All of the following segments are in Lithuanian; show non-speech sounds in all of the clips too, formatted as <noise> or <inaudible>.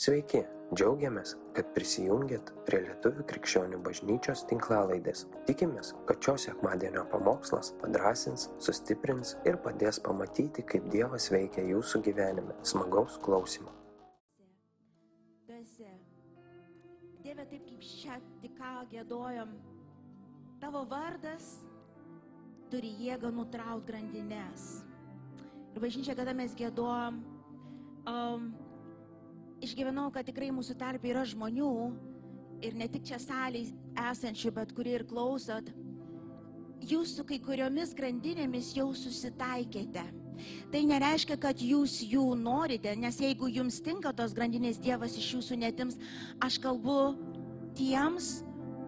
Sveiki, džiaugiamės, kad prisijungiat prie Lietuvų krikščionių bažnyčios tinklalaidės. Tikimės, kad šios sekmadienio pamokslas padrasins, sustiprins ir padės pamatyti, kaip Dievas veikia jūsų gyvenime. Smagaus klausimų. Dieve, taip kaip šią tik ką gėdojom, tavo vardas turi jėgą nutraukti grandinės. Ir bažnyčia, kada mes gėdojom, um, išgyvenau, kad tikrai mūsų tarp yra žmonių ir ne tik čia salėje esančių, bet kurie ir klausot, jūs su kai kuriomis grandinėmis jau susitaikėte. Tai nereiškia, kad jūs jų norite, nes jeigu jums tinka tos grandinės, Dievas iš jūsų netims, aš kalbu tiems,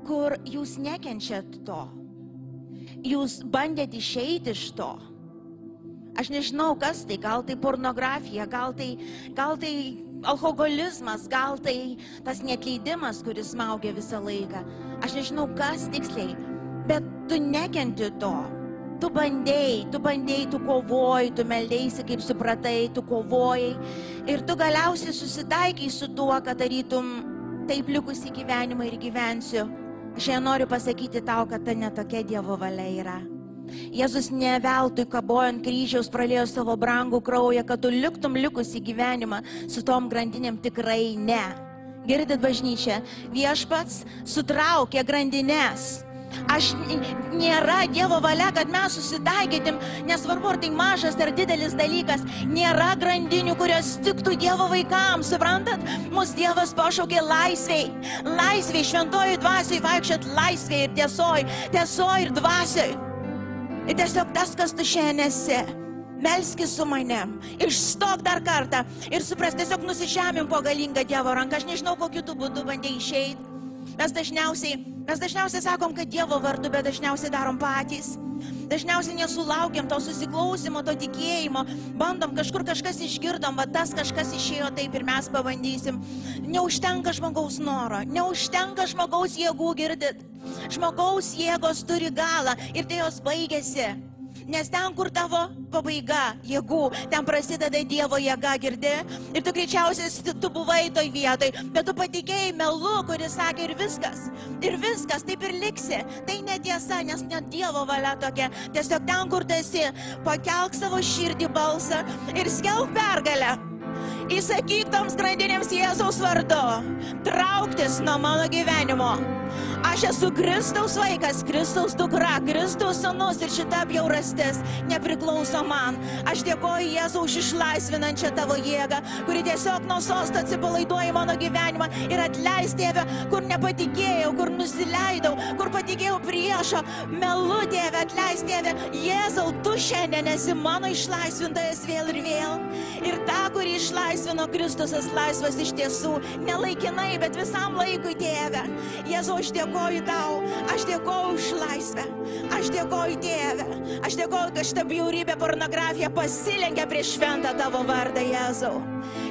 kur jūs nekenčiat to. Jūs bandėt išeiti iš to. Aš nežinau, kas tai, gal tai pornografija, gal tai, gal tai alkoholizmas, gal tai tas netleidimas, kuris smaugia visą laiką. Aš nežinau, kas tiksliai, bet tu nekenti to. Tu bandėjai, tu bandėjai, tu kovojai, tu meldėjai, kaip supratai, tu kovojai. Ir tu galiausiai susitaikai su tuo, kad darytum taip likusį gyvenimą ir gyvensiu. Aš šiandien noriu pasakyti tau, kad ta netokia Dievo valia yra. Jėzus ne veltui kabojo ant kryžiaus, pralėjo savo brangų kraują, kad tu liktum likusi gyvenimą su tom grandinėm tikrai ne. Girdit bažnyčią, viešpats sutraukė grandinės. Aš nėra Dievo valia, kad mes susitaikytim, nesvarbu ar tai mažas ar didelis dalykas, nėra grandinių, kurios tiktų Dievo vaikams, suprantat? Mūsų Dievas pašaukė laisviai, laisviai, šventojų dvasiai vaikščiat laisviai ir tiesoj, tiesoj ir dvasiai. Ir tiesiog tas, kas tu šiandien esi. Melskis su manim, išstok dar kartą ir supras, tiesiog nusižemim po galingą Dievo ranką. Aš nežinau, kokiu tu būdu bandai išeiti. Mes dažniausiai, mes dažniausiai sakom, kad Dievo vardu, bet dažniausiai darom patys. Dažniausiai nesulaukiam to susiklausimo, to tikėjimo, bandom kažkur kažkas išgirdom, va tas kažkas išėjo taip ir mes pabandysim. Neužtenka žmogaus noro, neužtenka žmogaus jėgų girdit. Žmogaus jėgos turi galą ir tai jos baigėsi. Nes ten, kur tavo pabaiga jėgų, ten prasideda Dievo jėga, girdi. Ir tu greičiausiai tu buvai toj vietoj, bet tu patikėjai melu, kuris sakė ir viskas. Ir viskas, taip ir liksi. Tai netiesa, nes net Dievo valia tokia. Tiesiog ten, kur tu esi, pakelk savo širdį balsą ir skelb pergalę. Įsakyk toms grandinėms Jėzaus vardu. Trauktis nuo mano gyvenimo. Aš esu Kristaus vaikas, Kristaus dukra, Kristaus sunus ir šita bjaurastis nepriklauso man. Aš dėkoju Jėzau už išlaisvinančią tavo jėgą, kuri tiesiog nuo sosto atsipalaiduoja mano gyvenimą ir atleis tėvę, kur nepatikėjau, kur nusileidau, kur patikėjau priešo. Melu tėvę, atleis tėvę. Jėzau, tu šiandien esi mano išlaisvintojas vėl ir vėl. Ir ta, kuri išlaisvino Kristusas laisvas iš tiesų, nelaikinai, bet visam laikui tėvę. Jėzau, aš dėkoju tau, aš dėkoju už laisvę, aš dėkoju tėvę, aš dėkoju, kad šitą bjaurybę pornografija pasilenkia prieš šventą tavo vardą, Jėzau.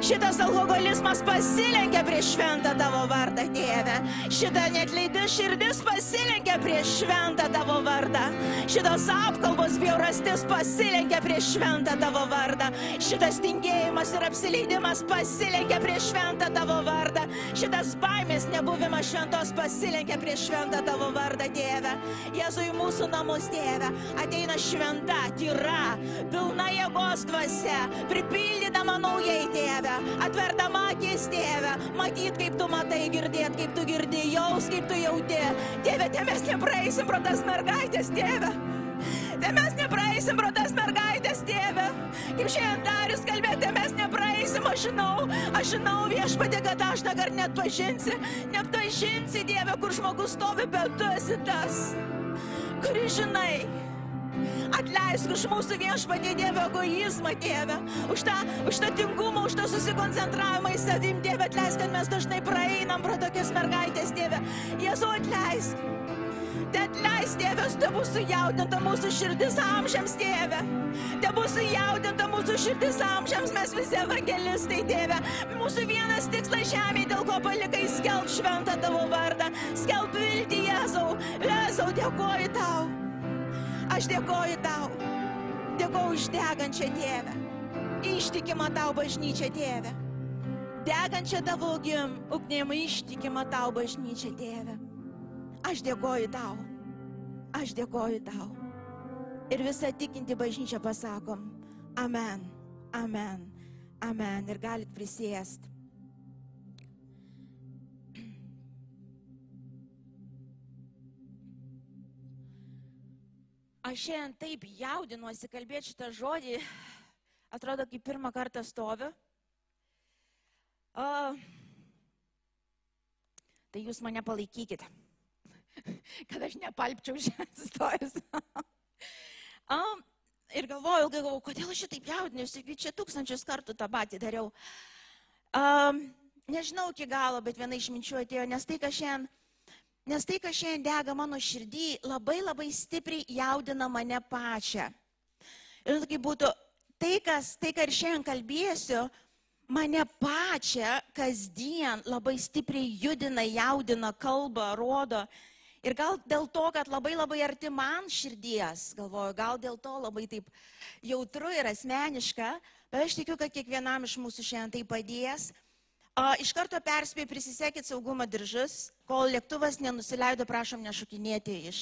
Šitas alkoholizmas pasilenkia prieš šventą tavo vardą, tėvę. Šita netleidi širdis pasilenkia prieš šventą tavo vardą. Šitas apkalbos bjaurastis pasilenkia prieš šventą tavo vardą. Šitas tingėjimas ir apsileidimas pasilenkia prieš šventą tavo vardą. Šitas baimės nebuvimas šventos pasilenkia prieš šventą tavo vardą, tėvę. Jėzui mūsų namus, tėvę, ateina šventa, tyra, pilna jėgos dvasia, pripildydama naujai, tėvę, atverdama akis, tėvę, matyt, kaip tu matai, girdėt, kaip tu girdi, jaus, kaip tu jauti. Tėvė, te mes nepraeisim pro tas mergaitės, tėvę. Te mes nepraeisim pro tas mergaitės, tėvė. Kaip šiandien darius kalbėti, mes nepraeisim, aš žinau, aš žinau viešpatė, kad aš dabar net pažinsi, net pažinsi, Dieve, kur žmogus stovi, bet tu esi tas, kuris žinai. Atleisk už mūsų viešpatį Dievą egoizmą, Dieve, už tą, už tą tingumą, už tą susikoncentravimą į savim, Dieve, atleisk, kad mes dažnai praeinam pro tokias mergaitės, Dieve. Jėzu, atleisk. Te atleis, tėvės, te bus sujaudinta mūsų širdis amžiams, tėve. Te bus sujaudinta mūsų širdis amžiams, mes visi evangelistai, tėve. Mūsų vienas tikslas žemėje, dėl ko palikai skelb šventą tavo vardą. Skelb viltį, Jėzau. Jėzau, dėkoju tau. Aš dėkoju tau. Dėkoju už degančią tėvę. Ištikimą tau bažnyčią tėvę. degančią tavo ugim, ugnim ištikimą tau bažnyčią, tėve. Aš dėkoju tau. Aš dėkoju tau. Ir visą tikinti bažnyčią pasakom. Amen. Amen. Amen. Ir galit prisėsti. Aš šiandien taip jaudinuosi kalbėti šitą žodį, atrodo, kaip pirmą kartą stoviu. O, tai jūs mane palaikykite, <laughs> kad aš nepalpčiau šiandien stojus. o, ir galvoju, ilgai galvoju, kodėl aš šitaip jaudinuosi, čia tūkstančius kartų tą patį dariau. O, nežinau iki galo, bet viena iš minčių atėjo, nes tai, ką šiandien Nes tai, kas šiandien dega mano širdį, labai labai stipriai jaudina mane pačią. Ir tai būtų tai, kas, tai, ką ir šiandien kalbėsiu, mane pačią kasdien labai stipriai judina, jaudina, kalba, rodo. Ir gal dėl to, kad labai labai arti man širdies, galvoju, gal dėl to labai taip jautru ir asmeniška, bet aš tikiu, kad kiekvienam iš mūsų šiandien tai padės iš karto perspėjau, prisisekit saugumo diržus, kol lėktuvas nenusileido, prašom nešukinėti iš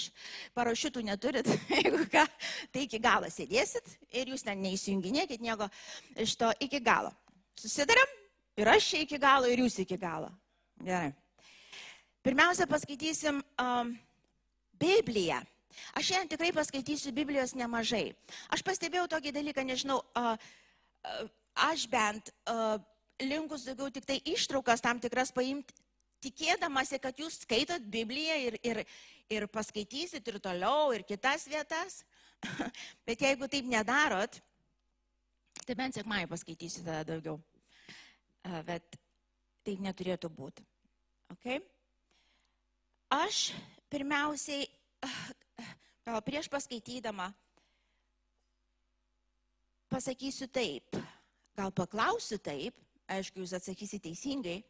parašiutų neturit, <laughs> jeigu ką, tai iki galo sėdėsit ir jūs ten neįsijunginėkit nieko iš to iki galo. Susidarėm ir aš čia iki galo ir jūs iki galo. Gerai. Pirmiausia, paskaitysim um, Bibliją. Aš šiandien tikrai paskaitysiu Biblijos nemažai. Aš pastebėjau tokį dalyką, nežinau, uh, uh, aš bent uh, linkus daugiau tik tai ištraukas tam tikras paimti, tikėdamasi, kad jūs skaitot Bibliją ir, ir, ir paskaitysit ir toliau, ir kitas vietas. <laughs> Bet jeigu taip nedarot, tai bent sėkmai paskaitysit tada daugiau. Bet taip neturėtų būti. Okay? Aš pirmiausiai, <sighs> gal prieš paskaitydama, pasakysiu taip, gal paklausiu taip, aišku, jūs atsakysit teisingai,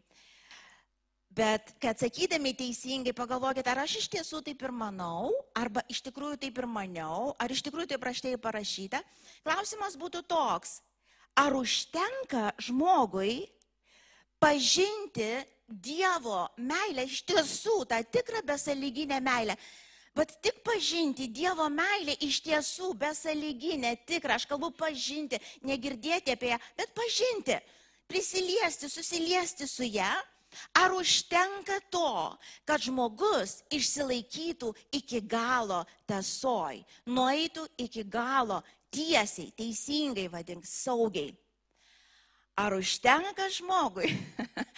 bet kad atsakydami teisingai pagalvokite, ar aš iš tiesų taip ir manau, arba iš tikrųjų taip ir maniau, ar iš tikrųjų taip raštėjai parašyta. Klausimas būtų toks, ar užtenka žmogui pažinti Dievo meilę, iš tiesų tą tikrą besaliginę meilę. Bet tik pažinti Dievo meilę iš tiesų besaliginę, tikrą, aš kalbu pažinti, negirdėti apie ją, bet pažinti prisiliesti, susiliesti su ją, ar užtenka to, kad žmogus išsilaikytų iki galo tasoj, nueitų iki galo tiesiai, teisingai, vadink, saugiai. Ar užtenka žmogui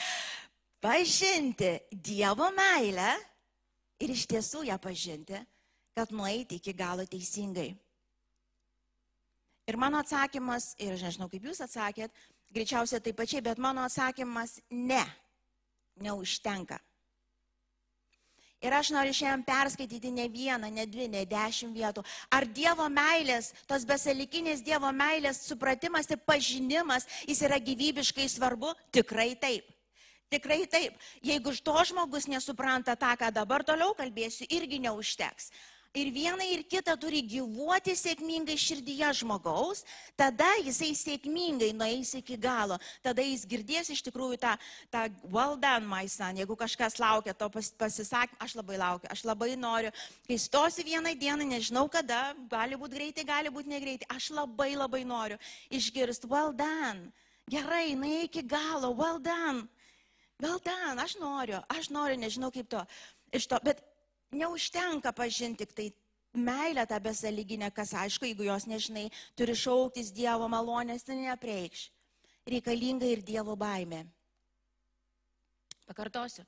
<laughs> pažinti Dievo meilę ir iš tiesų ją pažinti, kad nueiti iki galo teisingai? Ir mano atsakymas, ir aš nežinau, kaip jūs atsakėt, greičiausiai taip pačiai, bet mano atsakymas ne, neužtenka. Ir aš noriu šiandien perskaityti ne vieną, ne dvi, ne dešimt vietų. Ar Dievo meilės, tos besalikinės Dievo meilės supratimas ir pažinimas, jis yra gyvybiškai svarbu? Tikrai taip. Tikrai taip. Jeigu to žmogus nesupranta tą, ką dabar toliau kalbėsiu, irgi neužteks ir viena ir kita turi gyvuoti sėkmingai širdyje žmogaus, tada jisai sėkmingai nueis iki galo, tada jis girdės iš tikrųjų tą, tą well done, my son, jeigu kažkas laukia to pas, pasisakymą, aš labai laukiu, aš labai noriu, kai stosi vieną dieną, nežinau kada, gali būti greitai, gali būti negreitai, aš labai labai noriu išgirsti well done, gerai, nueik iki galo, well done. Well done, aš noriu, aš noriu, nežinau kaip to. Iš to, bet neužtenka pažinti tik tai meilę tą besaliginę, kas aišku, jeigu jos nežinai, turi šauktis Dievo malonės, tai nepreikš. Reikalinga ir Dievo baimė. Pakartosiu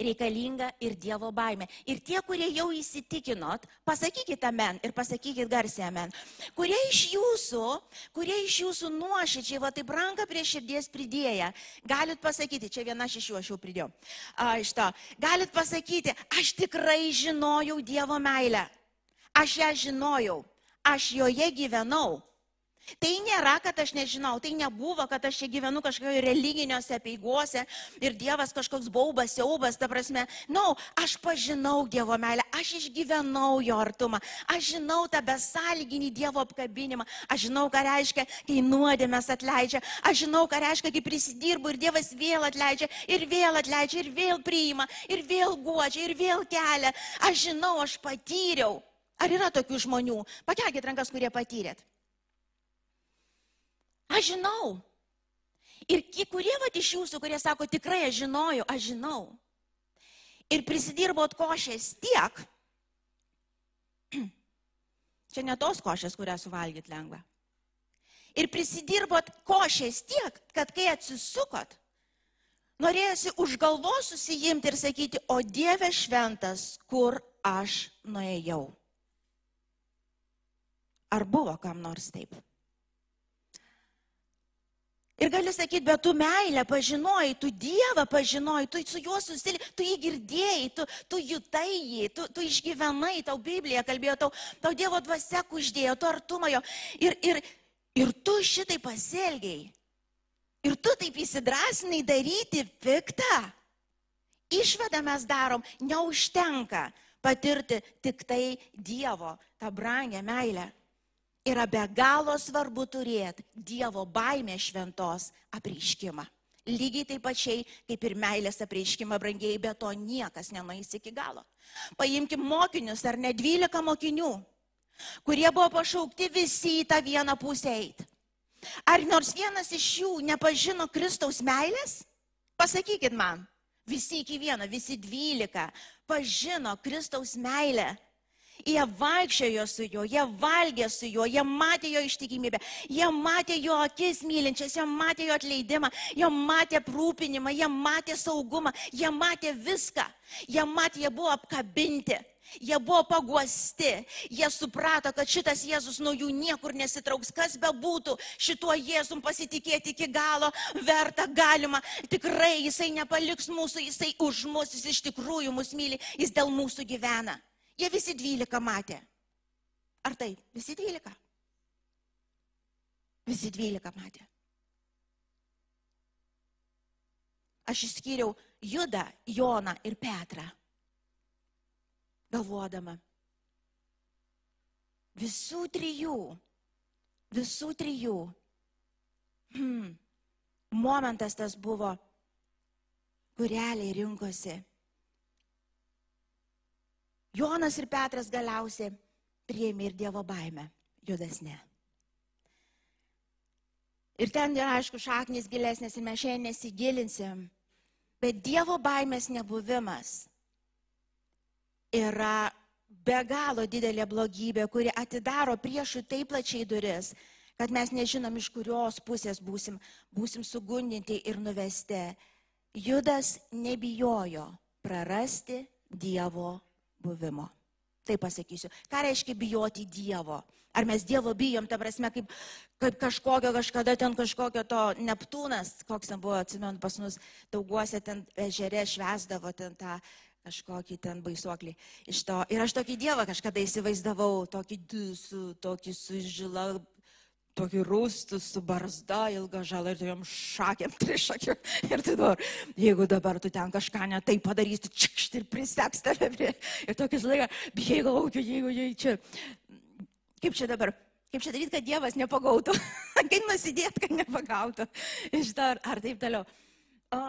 reikalinga ir Dievo baime. Ir tie, kurie jau įsitikinot, pasakykite amen ir pasakykite garsiai amen. Kurie iš jūsų, kurie iš jūsų nuoširdžiai, va taip ranką prie širdies pridėję, galit pasakyti, čia viena iš jų aš jau pridėjau, a, iš to, galit pasakyti, aš tikrai žinojau Dievo meilę. Aš ją žinojau, aš joje gyvenau. Tai nėra, kad aš nežinau, tai nebuvo, kad aš čia gyvenu kažkokio religiniuose peiguose ir Dievas kažkoks baubas, siaubas, ta prasme. Na, no, aš pažinau Dievo meilę, aš išgyvenau jo artumą, aš žinau tą besąlyginį Dievo apkabinimą, aš žinau, ką reiškia, kai nuodėmės atleidžia, aš žinau, ką reiškia, kai prisidirbu ir Dievas vėl atleidžia, ir vėl atleidžia, ir vėl priima, ir vėl guodžia, ir vėl kelia. Aš žinau, aš patyriau. Ar yra tokių žmonių? Pakelkite rankas, kurie patyrėt. Aš žinau. Ir kurie va iš jūsų, kurie sako, tikrai aš žinojau, aš žinau. Ir prisidirbot košės tiek. <clears throat> Čia ne tos košės, kurią suvalgyt lengva. Ir prisidirbot košės tiek, kad kai atsisukot, norėjusi už galvos susijimti ir sakyti, o Dieve šventas, kur aš nuėjau. Ar buvo kam nors taip? Ir gali sakyti, bet tu meilę pažinojai, tu Dievą pažinojai, tu su juo susilį, tu jį girdėjai, tu, tu jutai jį, tu, tu išgyvenai, tau Biblija kalbėjo, tau, tau Dievo dvasia uždėjo, tu artumą jo. Ir, ir, ir tu šitai pasielgiai. Ir tu taip įsidrasinai daryti piktą. Išvadą mes darom, neužtenka patirti tik tai Dievo, tą brangę meilę yra be galo svarbu turėti Dievo baimę šventos apreiškimą. Lygiai taip pačiai kaip ir meilės apreiškimą brangiai, bet to niekas nenueis iki galo. Paimkim mokinius ar ne 12 mokinių, kurie buvo pašaukti visi į tą vieną pusę eiti. Ar nors vienas iš jų nepažino Kristaus meilės? Pasakykit man, visi iki vieno, visi 12 pažino Kristaus meilę Jie vaikščiojo su juo, jie valgė su juo, jie matė jo ištikimybę, jie matė jo akis mylinčias, jie matė jo atleidimą, jie matė aprūpinimą, jie matė saugumą, jie matė viską, jie matė, jie buvo apkabinti. Jie buvo paguosti, jie suprato, kad šitas Jėzus nuo jų niekur nesitrauks, kas be būtų, šituo Jėzum pasitikėti iki galo, verta, galima, tikrai jisai nepaliks mūsų, jisai už mus, jis iš tikrųjų mus myli, jis dėl mūsų gyvena. Jie visi dvylika matė. Ar tai? Visi dvylika. Visi dvylika matė. Aš išskyriau Judą, Joną ir Petrą. Galvodama. Visų trijų. Visų trijų. Hmm. Momentas tas buvo, kureliai rinkosi Jonas ir Petras galiausiai priėmė ir Dievo baimę, Judas ne. Ir ten yra, aišku, šaknis gilesnės ir mes šiandien nesigilinsim. Bet Dievo baimės nebuvimas yra be galo didelė blogybė, kuri atidaro priešų taip plačiai duris, kad mes nežinom, iš kurios pusės būsim, būsim sugundinti ir nuvesti. Judas nebijojo prarasti Dievo buvimo. Taip pasakysiu. Ką reiškia bijoti Dievo? Ar mes Dievo bijom, ta prasme, kaip, kaip kažkokio, kažkada ten kažkokio to Neptūnas, koks ten buvo, atsimenu, pas mus dauguose ten ežere švesdavo ten tą kažkokį ten baisuoklį iš to. Ir aš tokį Dievą kažkada įsivaizdavau, tokį dusų, tokį su žila tokį rūstų su barzda, ilga žala ir tokiam šakėm trišakiu. Ir tu dabar, jeigu dabar tu ten kažką netai padarysi, čikšt ir priseks tave prie. Ir tokį laiką, bijai galvoju, jeigu jei čia. Kaip čia dabar? Kaip čia daryti, kad Dievas nepagautų? <laughs> Kaip nusidėti, kad nepagautų? Iš to ar, taip toliau. O,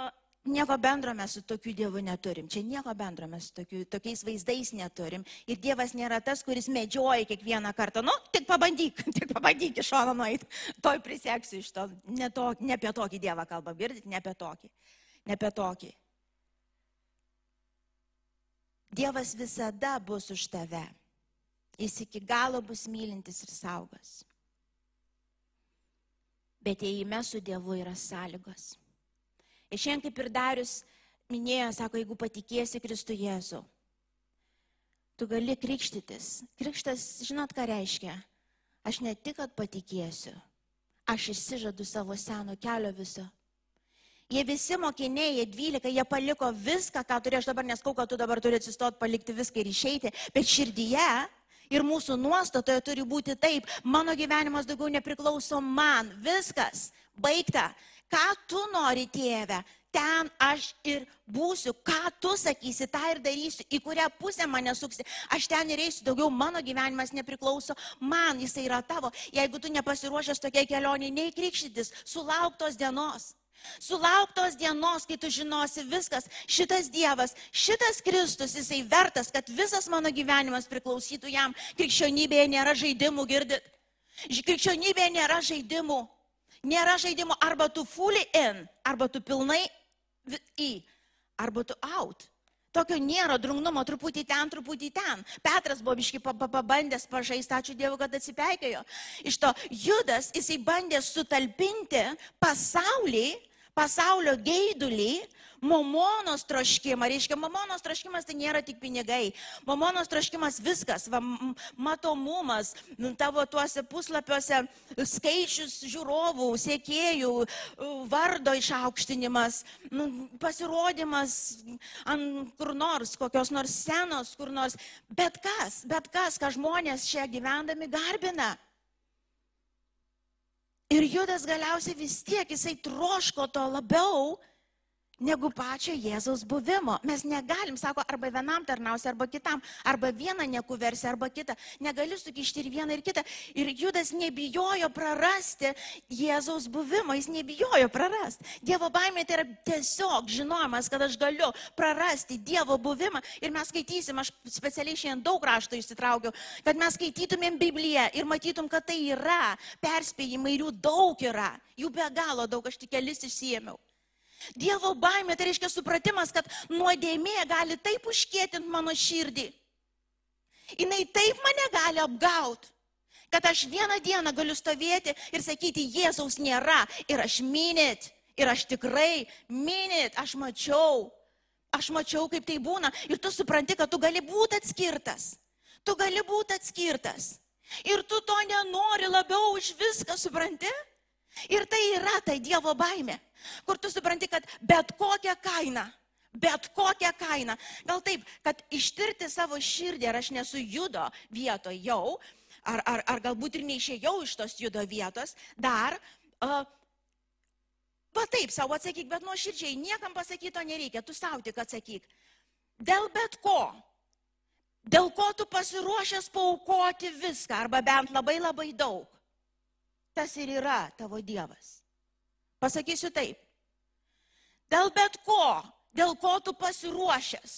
Nieko bendro mes su tokiu Dievu neturim. Čia nieko bendro mes su tokiu, tokiais vaizdais neturim. Ir Dievas nėra tas, kuris medžioja kiekvieną kartą. Nu, tik pabandyk, <laughs> tik pabandyk iš šono nueiti. Toj prisieksiu iš to. Ne, to. ne apie tokį Dievą kalbam, girdit, ne apie tokį. Ne apie tokį. Dievas visada bus už tave. Jis iki galo bus mylintis ir saugos. Bet įėjime su Dievu yra sąlygos. Ir šiandien kaip ir Darius minėjo, sako, jeigu patikėsi Kristų Jėzų, tu gali krikštytis. Krikštas, žinot, ką reiškia? Aš ne tik, kad patikėsiu, aš išsižadu savo seno kelio viso. Jie visi mokiniai, jie dvylika, jie paliko viską, ką turėjo, aš dabar neskau, kad tu dabar turi atsistoti, palikti viską ir išeiti, bet širdyje Ir mūsų nuostatoje turi būti taip, mano gyvenimas daugiau nepriklauso man, viskas, baigta. Ką tu nori, tėve, ten aš ir būsiu, ką tu sakysi, tą ir darysiu, į kurią pusę mane suksi, aš ten ir eisiu, daugiau mano gyvenimas nepriklauso man, jisai yra tavo. Jeigu tu nepasiruošęs tokiai kelionė, neįkrikštytis, sulauktos dienos. Sulauktos dienos, kai tu žinosi viskas, šitas Dievas, šitas Kristus, jisai vertas, kad visas mano gyvenimas priklausytų jam. Krikščionybėje nėra žaidimų, girdit. Krikščionybėje nėra žaidimų. Nėra žaidimų arba tu fully in, arba tu pilnai į, arba tu out. Tokio nėra drungnumo, truputį ten, truputį ten. Petras buvo biškai pabandęs pažaisti, ačiū Dievui, kad atsipeikėjo. Iš to Judas jisai bandė sutalpinti pasaulį pasaulio geidulį, mamonos troškimą. Reiškia, mamonos troškimas tai nėra tik pinigai. Mamonos troškimas viskas, va, matomumas, nu, tavo tuose puslapiuose skaičius žiūrovų, sėkėjų, vardo išaukštinimas, nu, pasirodymas ant kur nors, kokios nors senos, kur nors. Bet kas, bet kas, ką žmonės čia gyvendami garbina. Ir Judas galiausiai vis tiek jisai troško to labiau, negu pačio Jėzaus buvimo. Mes negalim, sako, arba vienam tarnausi, arba kitam, arba vieną nekuversi, arba kitą. Negali sukišti ir vieną, ir kitą. Ir Judas nebijojo prarasti Jėzaus buvimo, jis nebijojo prarasti. Dievo baimė tai yra tiesiog žinojimas, kad aš galiu prarasti Dievo buvimą. Ir mes skaitysim, aš specialiai šiandien daug raštų įsitraukiau, kad mes skaitytumėm Bibliją ir matytum, kad tai yra perspėjimai ir jų daug yra. Jų be galo daug, aš tik kelis išsiemiau. Dievo baimė tai reiškia supratimas, kad nuodėmė gali taip užkėtinti mano širdį. Jis taip mane gali apgauti, kad aš vieną dieną galiu stovėti ir sakyti, Jėzaus nėra. Ir aš minit, ir aš tikrai minit, aš mačiau. Aš mačiau, kaip tai būna. Ir tu supranti, kad tu gali būti atskirtas. Tu gali būti atskirtas. Ir tu to nenori labiau už viską, supranti? Ir tai yra tai Dievo baime, kur tu supranti, kad bet kokią kainą, bet kokią kainą, gal taip, kad ištirti savo širdį, ar aš nesu judo vietoje jau, ar, ar, ar galbūt ir neišėjau iš tos judo vietos, dar, uh, va taip, savo atsakyk, bet nuo širdžiai, niekam pasakyto nereikia, tu savo tik atsakyk. Dėl bet ko, dėl ko tu pasiruošęs paukoti viską, arba bent labai labai daug tas ir yra tavo Dievas. Pasakysiu taip. Dėl bet ko, dėl ko tu pasiruošęs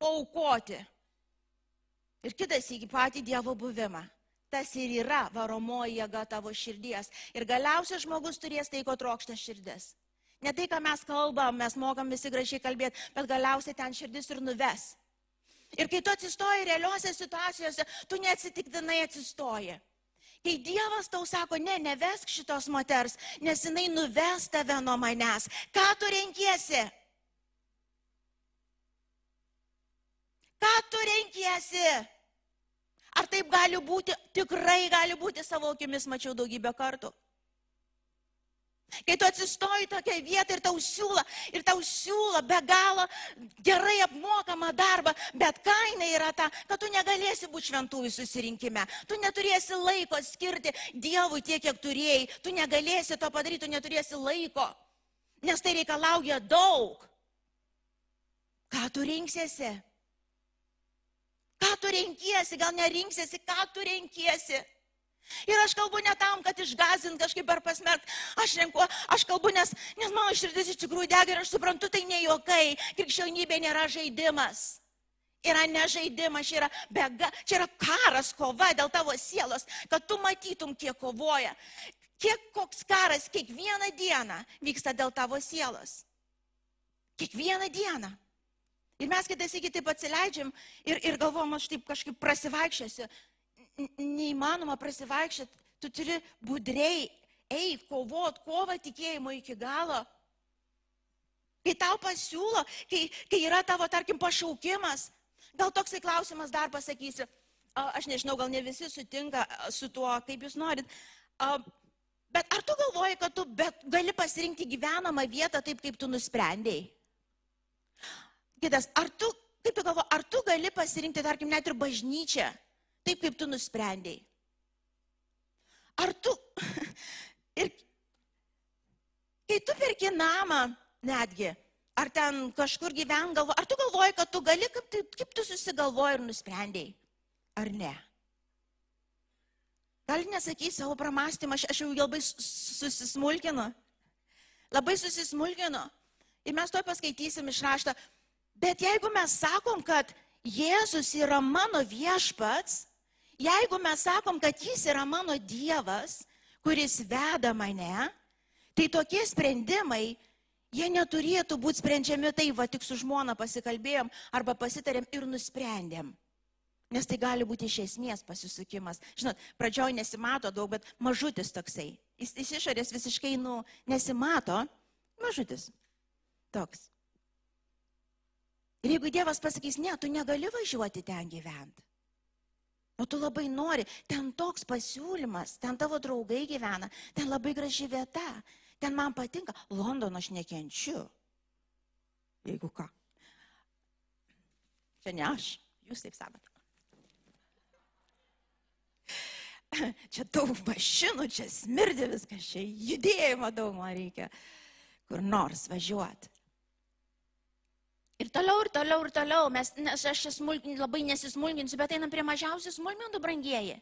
paukoti. Ir kitas iki patį Dievo buvimą. Tas ir yra varomoji jėga tavo širdies. Ir galiausiai žmogus turės tai, ko trokšta širdis. Ne tai, ką mes kalbam, mes mokam visi gražiai kalbėti, bet galiausiai ten širdis ir nuves. Ir kai tu atsistoji realiuose situacijose, tu neatsitiktinai atsistoji. Kai Dievas tau sako, ne, nevesk šitos moters, nes jinai nuves tave nuo manęs. Ką tu renkiesi? Ką tu renkiesi? Ar taip gali būti? Tikrai gali būti savo akimis, mačiau daugybę kartų. Kai tu atsistoji tokią vietą ir tau siūlo, ir tau siūlo be galo gerai apmokamą darbą, bet kaina yra ta, kad tu negalėsi būti šventųjų susirinkime. Tu neturėsi laiko skirti Dievui tiek, kiek turėjai. Tu negalėsi to padaryti, tu neturėsi laiko. Nes tai reikalauja daug. Ką tu rinksiesi? Ką tu renkiesi? Gal nerinksiesi, ką tu renkiesi? Ir aš kalbu ne tam, kad išgazint kažkaip ar pasmerkt. Aš renku, aš kalbu, nes, nes mano širdis iš tikrųjų dega ir aš suprantu, tai ne juokai. Krikščionybė nėra žaidimas. Yra ne žaidimas, čia yra, bega, čia yra karas, kova dėl tavo sielos, kad tu matytum, kiek kovoja. Kiek koks karas kiekvieną dieną vyksta dėl tavo sielos. Kiekvieną dieną. Ir mes kitais iki taip atsileidžiam ir, ir galvom, aš taip kažkaip prasivaikščiosiu neįmanoma prasivaikščioti, tu turi budriai eiti, kovot, kovą tikėjimo iki galo. Kai tau pasiūlo, kai, kai yra tavo, tarkim, pašaukimas, gal toksai klausimas dar pasakysiu, aš nežinau, gal ne visi sutinka su tuo, kaip jūs norit, bet ar tu galvoji, kad tu gali pasirinkti gyvenamą vietą taip, kaip tu nusprendėjai? Kitas, ar tu, kaip tu galvoji, ar tu gali pasirinkti, tarkim, net ir bažnyčią? Taip kaip tu nusprendėjai. Ar tu... <laughs> Ir kai tu perki namą netgi, ar ten kažkur gyven galvo, ar tu galvoji, kad tu gali, kaip, tai, kaip tu susigalvoji ir nusprendėjai, ar ne? Gal nesakysi savo pramastymą, aš, aš jau labai susismulkinu. Labai susismulkinu. Ir mes to paskaitysim iš rašto. Bet jeigu mes sakom, kad Jėzus yra mano viešpats, jeigu mes sakom, kad Jis yra mano Dievas, kuris veda mane, tai tokie sprendimai, jie neturėtų būti sprendžiami tai, va tik su žmona pasikalbėjom arba pasitarėm ir nusprendėm. Nes tai gali būti iš esmės pasisukimas. Žinot, pradžioj nesimato daug, bet mažutis toksai. Jis iš išorės visiškai, nu, nesimato. Mažutis. Toks. Ir jeigu Dievas pasakys, ne, tu negali važiuoti ten gyventi. O tu labai nori, ten toks pasiūlymas, ten tavo draugai gyvena, ten labai graži vieta, ten man patinka, Londono aš nekenčiu. Jeigu ką. Čia ne aš, jūs taip sakote. <laughs> čia daug mašinų, čia smirdi viskas, čia judėjimo daug man reikia kur nors važiuoti. Ir toliau, ir toliau, ir toliau, mes, nes aš smulkin, labai nesismulkinsiu, bet einam prie mažiausių smulkmenų brangieji.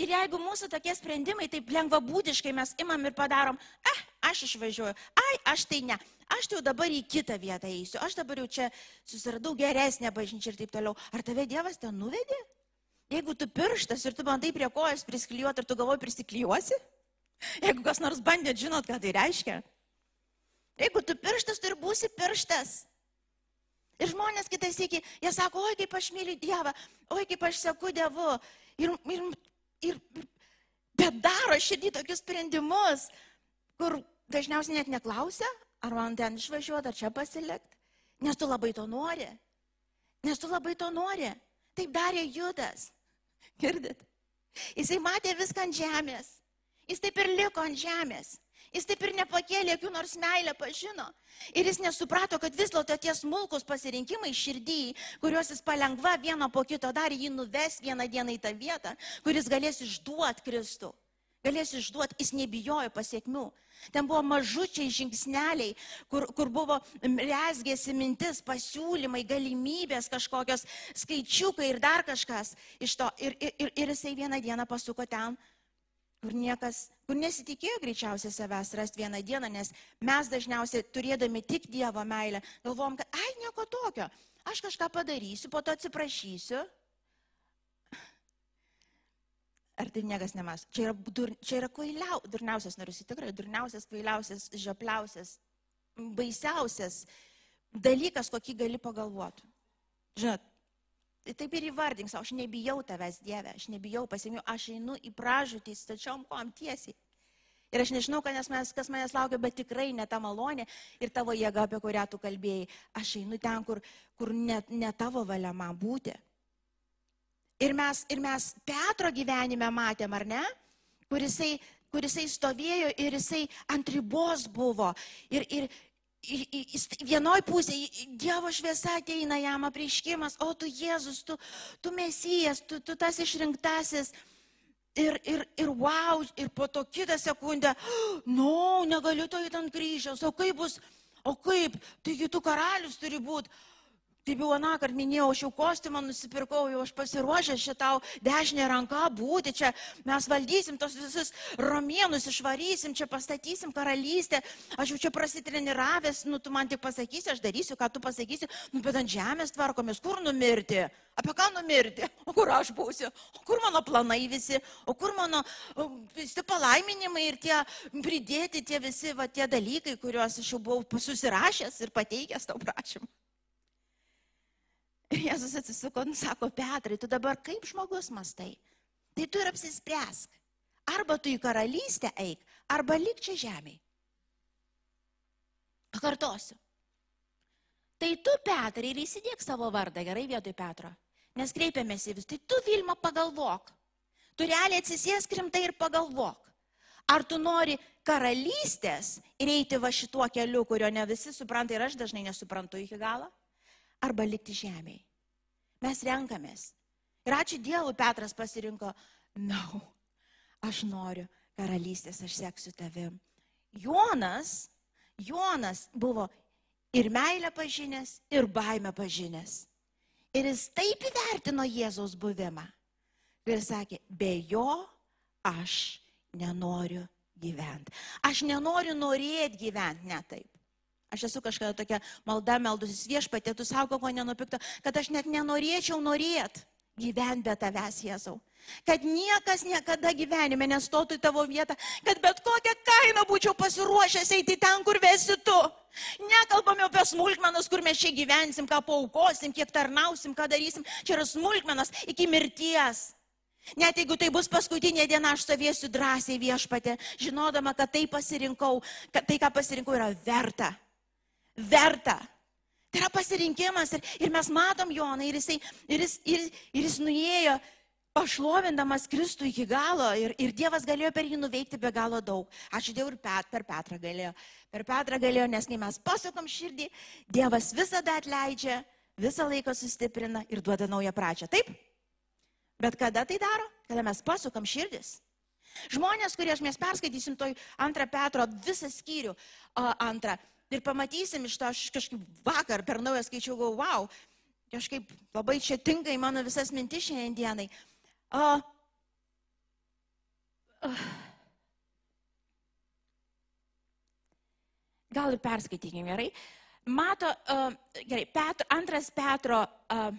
Ir jeigu mūsų tokie sprendimai taip lengvabūdiškai mes imam ir padarom, eh, aš išvažiuoju, ai, aš tai ne, aš tai jau dabar į kitą vietą eisiu, aš dabar jau čia susiradau geresnę bažnyčią ir taip toliau. Ar tave Dievas ten nuvedė? Jeigu tu pirštas ir tu bandai prie kojas prisklijuoti ir tu galvoji prisiklijuosi, <laughs> jeigu kas nors bandėt, žinot, ką tai reiškia. Jeigu tu pirštas, tu ir būsi pirštas. Ir žmonės kitais iki, jie sako, oi kaip aš myliu Dievą, oi kaip aš seku Dievu. Ir, ir, ir, bet daro širdį tokius sprendimus, kur dažniausiai net neklausia, ar man ten išvažiuoti, ar čia pasilikti. Nes tu labai to nori. Nes tu labai to nori. Taip darė Judas. Girdit? Jisai matė viską ant žemės. Jis taip ir liko ant žemės. Jis taip ir nepakėlė, jokių nors meilę pažino. Ir jis nesuprato, kad vis dėlto tie smulkus pasirinkimai širdį, kuriuos jis palengva vieno po kito darė, jį nuves vieną dieną į tą vietą, kuris galės išduoti Kristų. Galės išduoti, jis nebijojo pasiekmių. Ten buvo mažučiai žingsneliai, kur, kur buvo resgėsi mintis, pasiūlymai, galimybės kažkokios, skaičiukai ir dar kažkas iš to. Ir, ir, ir jisai vieną dieną pasuko ten, kur niekas, kur nesitikėjo greičiausiai savęs rasti vieną dieną, nes mes dažniausiai turėdami tik Dievo meilę, galvom, kad, ai, nieko tokio, aš kažką padarysiu, po to atsiprašysiu Ar tai niekas nemas? Čia yra, dur, čia yra kvailiau, durniausias, noriu tikrai, durniausias, kvailiausias, žiopliausias, baisiausias dalykas, kokį gali pagalvoti. Žinot, taip ir įvardink savo, aš nebijau tavęs Dieve, aš nebijau pasimiu, aš einu į pražūtį, stačiom kom tiesiai. Ir aš nežinau, kas, mes, kas manęs laukia, bet tikrai ne ta malonė ir tavo jėga, apie kurią tu kalbėjai. Aš einu ten, kur, kur ne, ne tavo valia man būti. Ir mes, ir mes Petro gyvenime matėm, ar ne? Kur jisai, kur jisai stovėjo ir jisai ant ribos buvo. Ir, ir vienoj pusėje Dievo šviesa ateina jam apreiškimas, o tu Jėzus, tu, tu mesijas, tu, tu tas išrinktasis. Ir, ir, ir wow, ir po to kitą sekundę, nu, <gasps> no, negaliu to į ant kryžiaus, o kaip bus, o kaip, taigi tu karalius turi būti. Taip jau aną kartą minėjau, aš jau kostiumą nusipirkau, jau aš pasiruošęs šitau dešinę ranką būti, čia mes valdysim tos visus romėnus, išvarysim, čia pastatysim karalystę, aš jau čia prasitreniravęs, nu tu man tik pasakysi, aš darysiu, ką tu pasakysi, nu bet ant žemės tvarkomės, kur numirti, apie ką numirti, o kur aš būsiu, o kur mano planai visi, o kur mano visi palaiminimai ir tie pridėti tie visi va, tie dalykai, kuriuos aš jau buvau susirašęs ir pateikęs tau prašymą. Ir <laughs> Jėzus atsisuko ir sako, Petrai, tu dabar kaip žmogus mastai? Tai tu ir apsispręsk. Arba tu į karalystę eik, arba lik čia žemėje. Pakartosiu. Tai tu, Petrai, ir įsidėk savo vardą gerai vietoj Petro. Nes kreipiamės į vis. Tai tu, Vilma, pagalvok. Tu realiai atsisėsk rimtai ir pagalvok. Ar tu nori karalystės ir eiti va šituo keliu, kurio ne visi supranta ir aš dažnai nesuprantu iki galo? Arba likti žemėje. Mes renkamės. Ir ačiū Dievui, Petras pasirinko, na, no, aš noriu karalystės, aš seksiu tavim. Jonas, Jonas buvo ir meilę pažinęs, ir baimę pažinęs. Ir jis taip įvertino Jėzaus buvimą. Ir sakė, be jo aš nenoriu gyventi. Aš nenoriu norėti gyventi, ne taip. Aš esu kažkada tokia malda meldusis viešpatė, tu savo ko nenupikto, kad aš net nenorėčiau norėti gyventi be tavęs, Jėzau. Kad niekas niekada gyvenime nestotų į tavo vietą, kad bet kokią kainą būčiau pasiruošęs eiti ten, kur vesi tu. Nekalbame apie smulkmenas, kur mes čia gyvensim, ką paukosim, kiek tarnausim, ką darysim. Čia yra smulkmenas iki mirties. Net jeigu tai bus paskutinė diena, aš stovėsiu drąsiai viešpatė, žinodama, kad tai pasirinkau, kad tai, ką pasirinkau, yra verta. Verta. Tai yra pasirinkimas ir, ir mes matom Joną ir, jisai, ir, jis, ir, ir jis nuėjo pašlovindamas Kristų iki galo ir, ir Dievas galėjo per jį nuveikti be galo daug. Ačiū Dievui ir Pet, per Petrą galėjo. Per Petrą galėjo, nes kai mes pasakom širdį, Dievas visada atleidžia, visą laiką sustiprina ir duoda naują pradžią. Taip? Bet kada tai daro? Kada mes pasukam širdis. Žmonės, kurie mes perskaitysim toj antrą Petro visą skyrių, antrą, ir pamatysim iš to, aš kažkaip vakar per naują skaičiau, galvoju, wow, kažkaip labai čia tinka į mano visas mintis šiandien dienai. O, uh, <sighs> gal ir perskaitykime gerai. Mato, uh, gerai, Petro, antras Petro. Uh,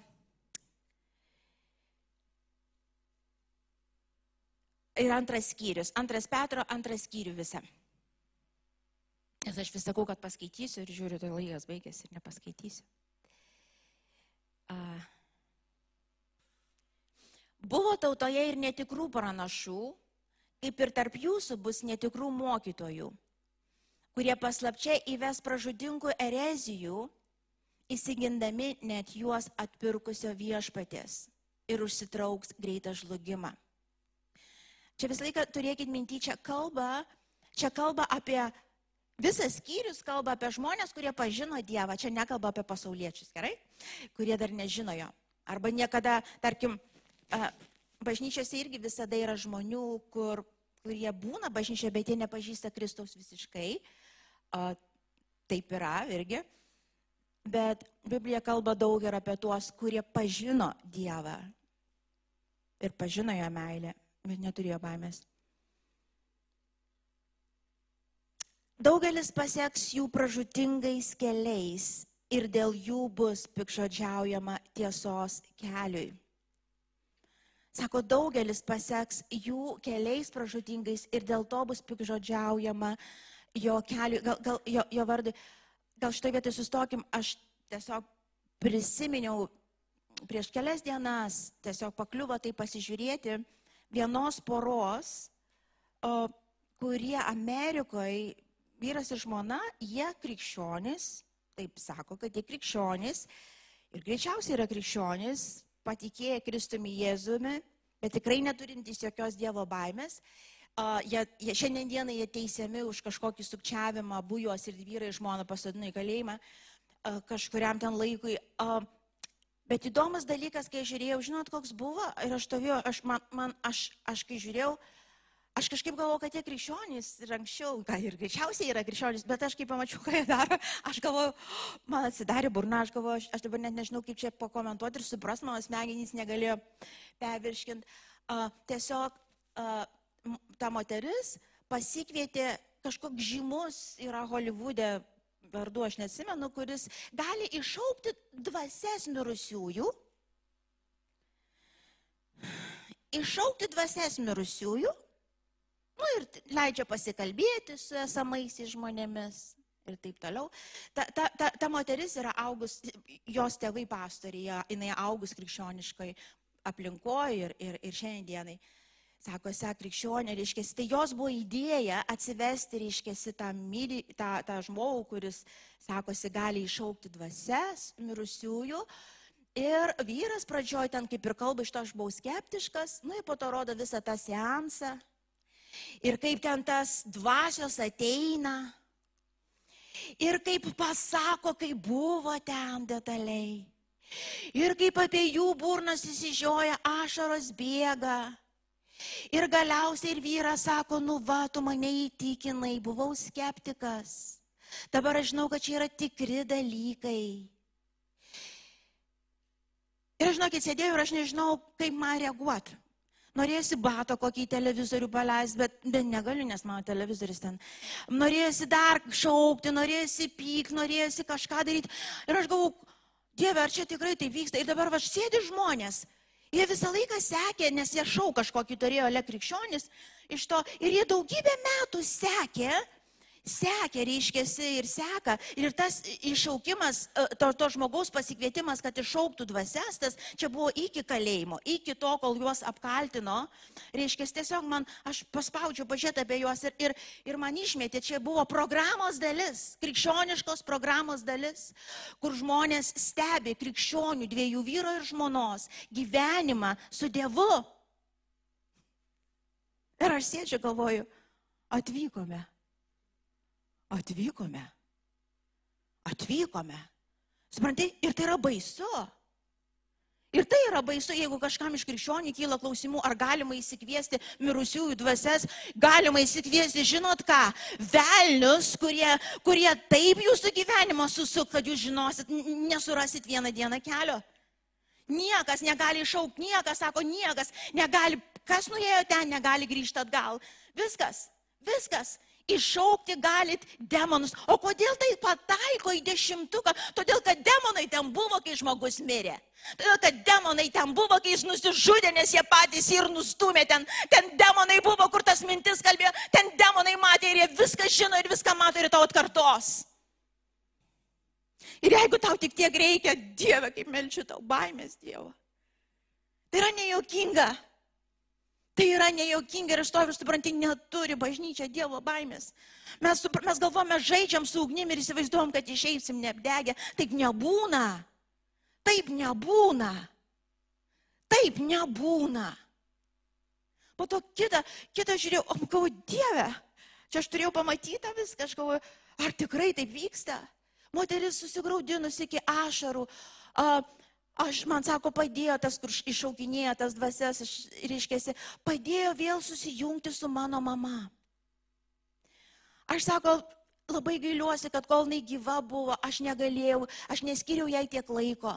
ir antras skyrius. Antras Petro, antras skyrių visą. Nes aš vis sakau, kad paskaitysiu ir žiūriu, tai laikas baigėsi ir nepaskaitysiu. Uh. Buvo tautoje ir netikrų pranašų, kaip ir tarp jūsų bus netikrų mokytojų, kurie paslapčiai įves pražudinkų erezijų, įsigindami net juos atpirkusio viešpatės ir užsitrauks greitą žlugimą. Čia visą laiką turėkit minty, čia kalba, čia kalba apie, visas skyrius kalba apie žmonės, kurie pažino Dievą, čia nekalba apie pasauliečius, gerai, kurie dar nežino jo. Arba niekada, tarkim, bažnyčiose irgi visada yra žmonių, kur, kurie būna bažnyčioje, bet jie nepažįsta Kristaus visiškai. Taip yra irgi. Bet Biblija kalba daug ir apie tuos, kurie pažino Dievą ir pažino jo meilę bet neturėjo baimės. Daugelis pasieks jų pražutingais keliais ir dėl jų bus pikžodžiaujama tiesos keliui. Sako, daugelis pasieks jų keliais pražutingais ir dėl to bus pikžodžiaujama jo keliui, gal, gal jo, jo vardui. Gal šitoje vietoje sustokim, aš tiesiog prisiminiau prieš kelias dienas, tiesiog pakliuvo tai pasižiūrėti vienos poros, kurie Amerikoje, vyras ir žmona, jie krikščionis, taip sako, kad jie krikščionis ir greičiausiai yra krikščionis, patikėję Kristumi Jėzumi, bet tikrai neturintys jokios Dievo baimės. Uh, jie, jie, šiandien dieną jie teisiami už kažkokį sukčiavimą, abu juos ir vyrai žmona pasodino į kalėjimą uh, kažkuriam ten laikui. Uh, Bet įdomus dalykas, kai žiūrėjau, žinot, koks buvo, ir aš stovėjau, aš, man, man, aš, aš kai žiūrėjau, aš kažkaip galvojau, kad tie krikščionys ir anksčiau, ką ir greičiausiai yra krikščionys, bet aš kai pamačiau, ką jie daro, aš galvojau, man atsidarė burna, aš galvojau, aš, aš dabar net nežinau, kaip čia pakomentuoti ir supras, mano smegenys negalėjo pervirškinti. Uh, tiesiog uh, ta moteris pasikvietė kažkoks žymus yra Hollywoode vardu aš nesimenu, kuris gali iššaukti dvasias mirusiųjų, iššaukti dvasias mirusiųjų, nu ir leidžia pasikalbėti su esamaisiais žmonėmis ir taip toliau. Ta, ta, ta, ta moteris yra augus, jos tėvai pastorija, jinai augus krikščioniškai aplinkoje ir, ir, ir šiandienai. dienai Sako, sek krikščionė, reiškia, tai jos buvo idėja atsivesti, reiškia, tą, myli, tą, tą žmogų, kuris, sakosi, gali išaukti dvasias mirusiųjų. Ir vyras pradžioj ten kaip ir kalba iš to aš buvau skeptiškas, nu ir po to rodo visą tą seansą. Ir kaip ten tas dvasios ateina. Ir kaip pasako, kaip buvo ten detaliai. Ir kaip apie jų burnas įsižioja, ašaros bėga. Ir galiausiai ir vyras sako, nu va, tu mane įtikinai, buvau skeptikas. Dabar aš žinau, kad čia yra tikri dalykai. Ir žinokit, sėdėjau ir aš nežinau, kaip man reaguoti. Norėjusi bato kokį televizorių paleisti, bet, bet negaliu, nes mano televizorius ten. Norėjusi dar šaukti, norėjusi pyk, norėjusi kažką daryti. Ir aš galvoju, Dieve, ar čia tikrai tai vyksta? Ir dabar aš sėdi žmonės. Jie visą laiką sekė, nes jie šau kažkokį turėjo lekrikščionis iš to. Ir jie daugybę metų sekė, sekė, reiškėsi ir seka. Ir tas iššaukimas, e, to, to žmogaus pasikvietimas, kad iššauktų dvasias, tas čia buvo iki kalėjimo, iki to, kol juos apkaltino. Reiškia, tiesiog man, aš paspaudžiau pažiūrėti apie juos ir, ir, ir man išmetė, čia buvo programos dalis, krikščioniškos programos dalis, kur žmonės stebi krikščionių dviejų vyro ir žmonos gyvenimą su Dievu. Ir aš sėdžiu, galvoju, atvykome Atvykome. Atvykome. Suprantai, ir tai yra baisu. Ir tai yra baisu, jeigu kažkam iš krikščionių kyla klausimų, ar galima įsikviesti mirusiųjų dvasias, galima įsikviesti, žinot ką, velnius, kurie, kurie taip jūsų gyvenimą susuk, kad jūs žinosit, nesurasit vieną dieną kelio. Niekas negali išaukti, niekas sako, niekas negali, kas nuėjo ten, negali grįžti atgal. Viskas, viskas iššaukti galit demonus. O kodėl tai pataiko į dešimtuką? Todėl, kad demonai ten buvo, kai žmogus mirė. Todėl, kad demonai ten buvo, kai jis nusižudė, nes jie patys ir nustumė ten. Ten demonai buvo, kur tas mintis kalbėjo. Ten demonai matė ir jie viską žino ir viską mato ir tau atkartos. Ir jeigu tau tik tiek reikia, Dieve, kaip melčiu tau baimės Dievo. Tai yra nejuokinga. Tai yra nejuokinga ir iš to ir supranti, neturi bažnyčia Dievo baimės. Mes, mes galvome, žaidžiam su ugnim ir įsivaizduom, kad išeisim neapdegę. Taip nebūna. Taip nebūna. Taip nebūna. Po to kitą, kitą žiūrėjau, o galvoju, Dieve, čia aš turėjau pamatyti viską, aš galvoju, ar tikrai taip vyksta. Moteris susigraudinusi iki ašarų. Uh, Aš, man sako, padėjo tas, kur išauginėjo tas dvasias, reiškėsi, padėjo vėl susijungti su mano mama. Aš sako, labai gailiuosi, kad kol jinai gyva buvo, aš negalėjau, aš neskiriau jai tiek laiko.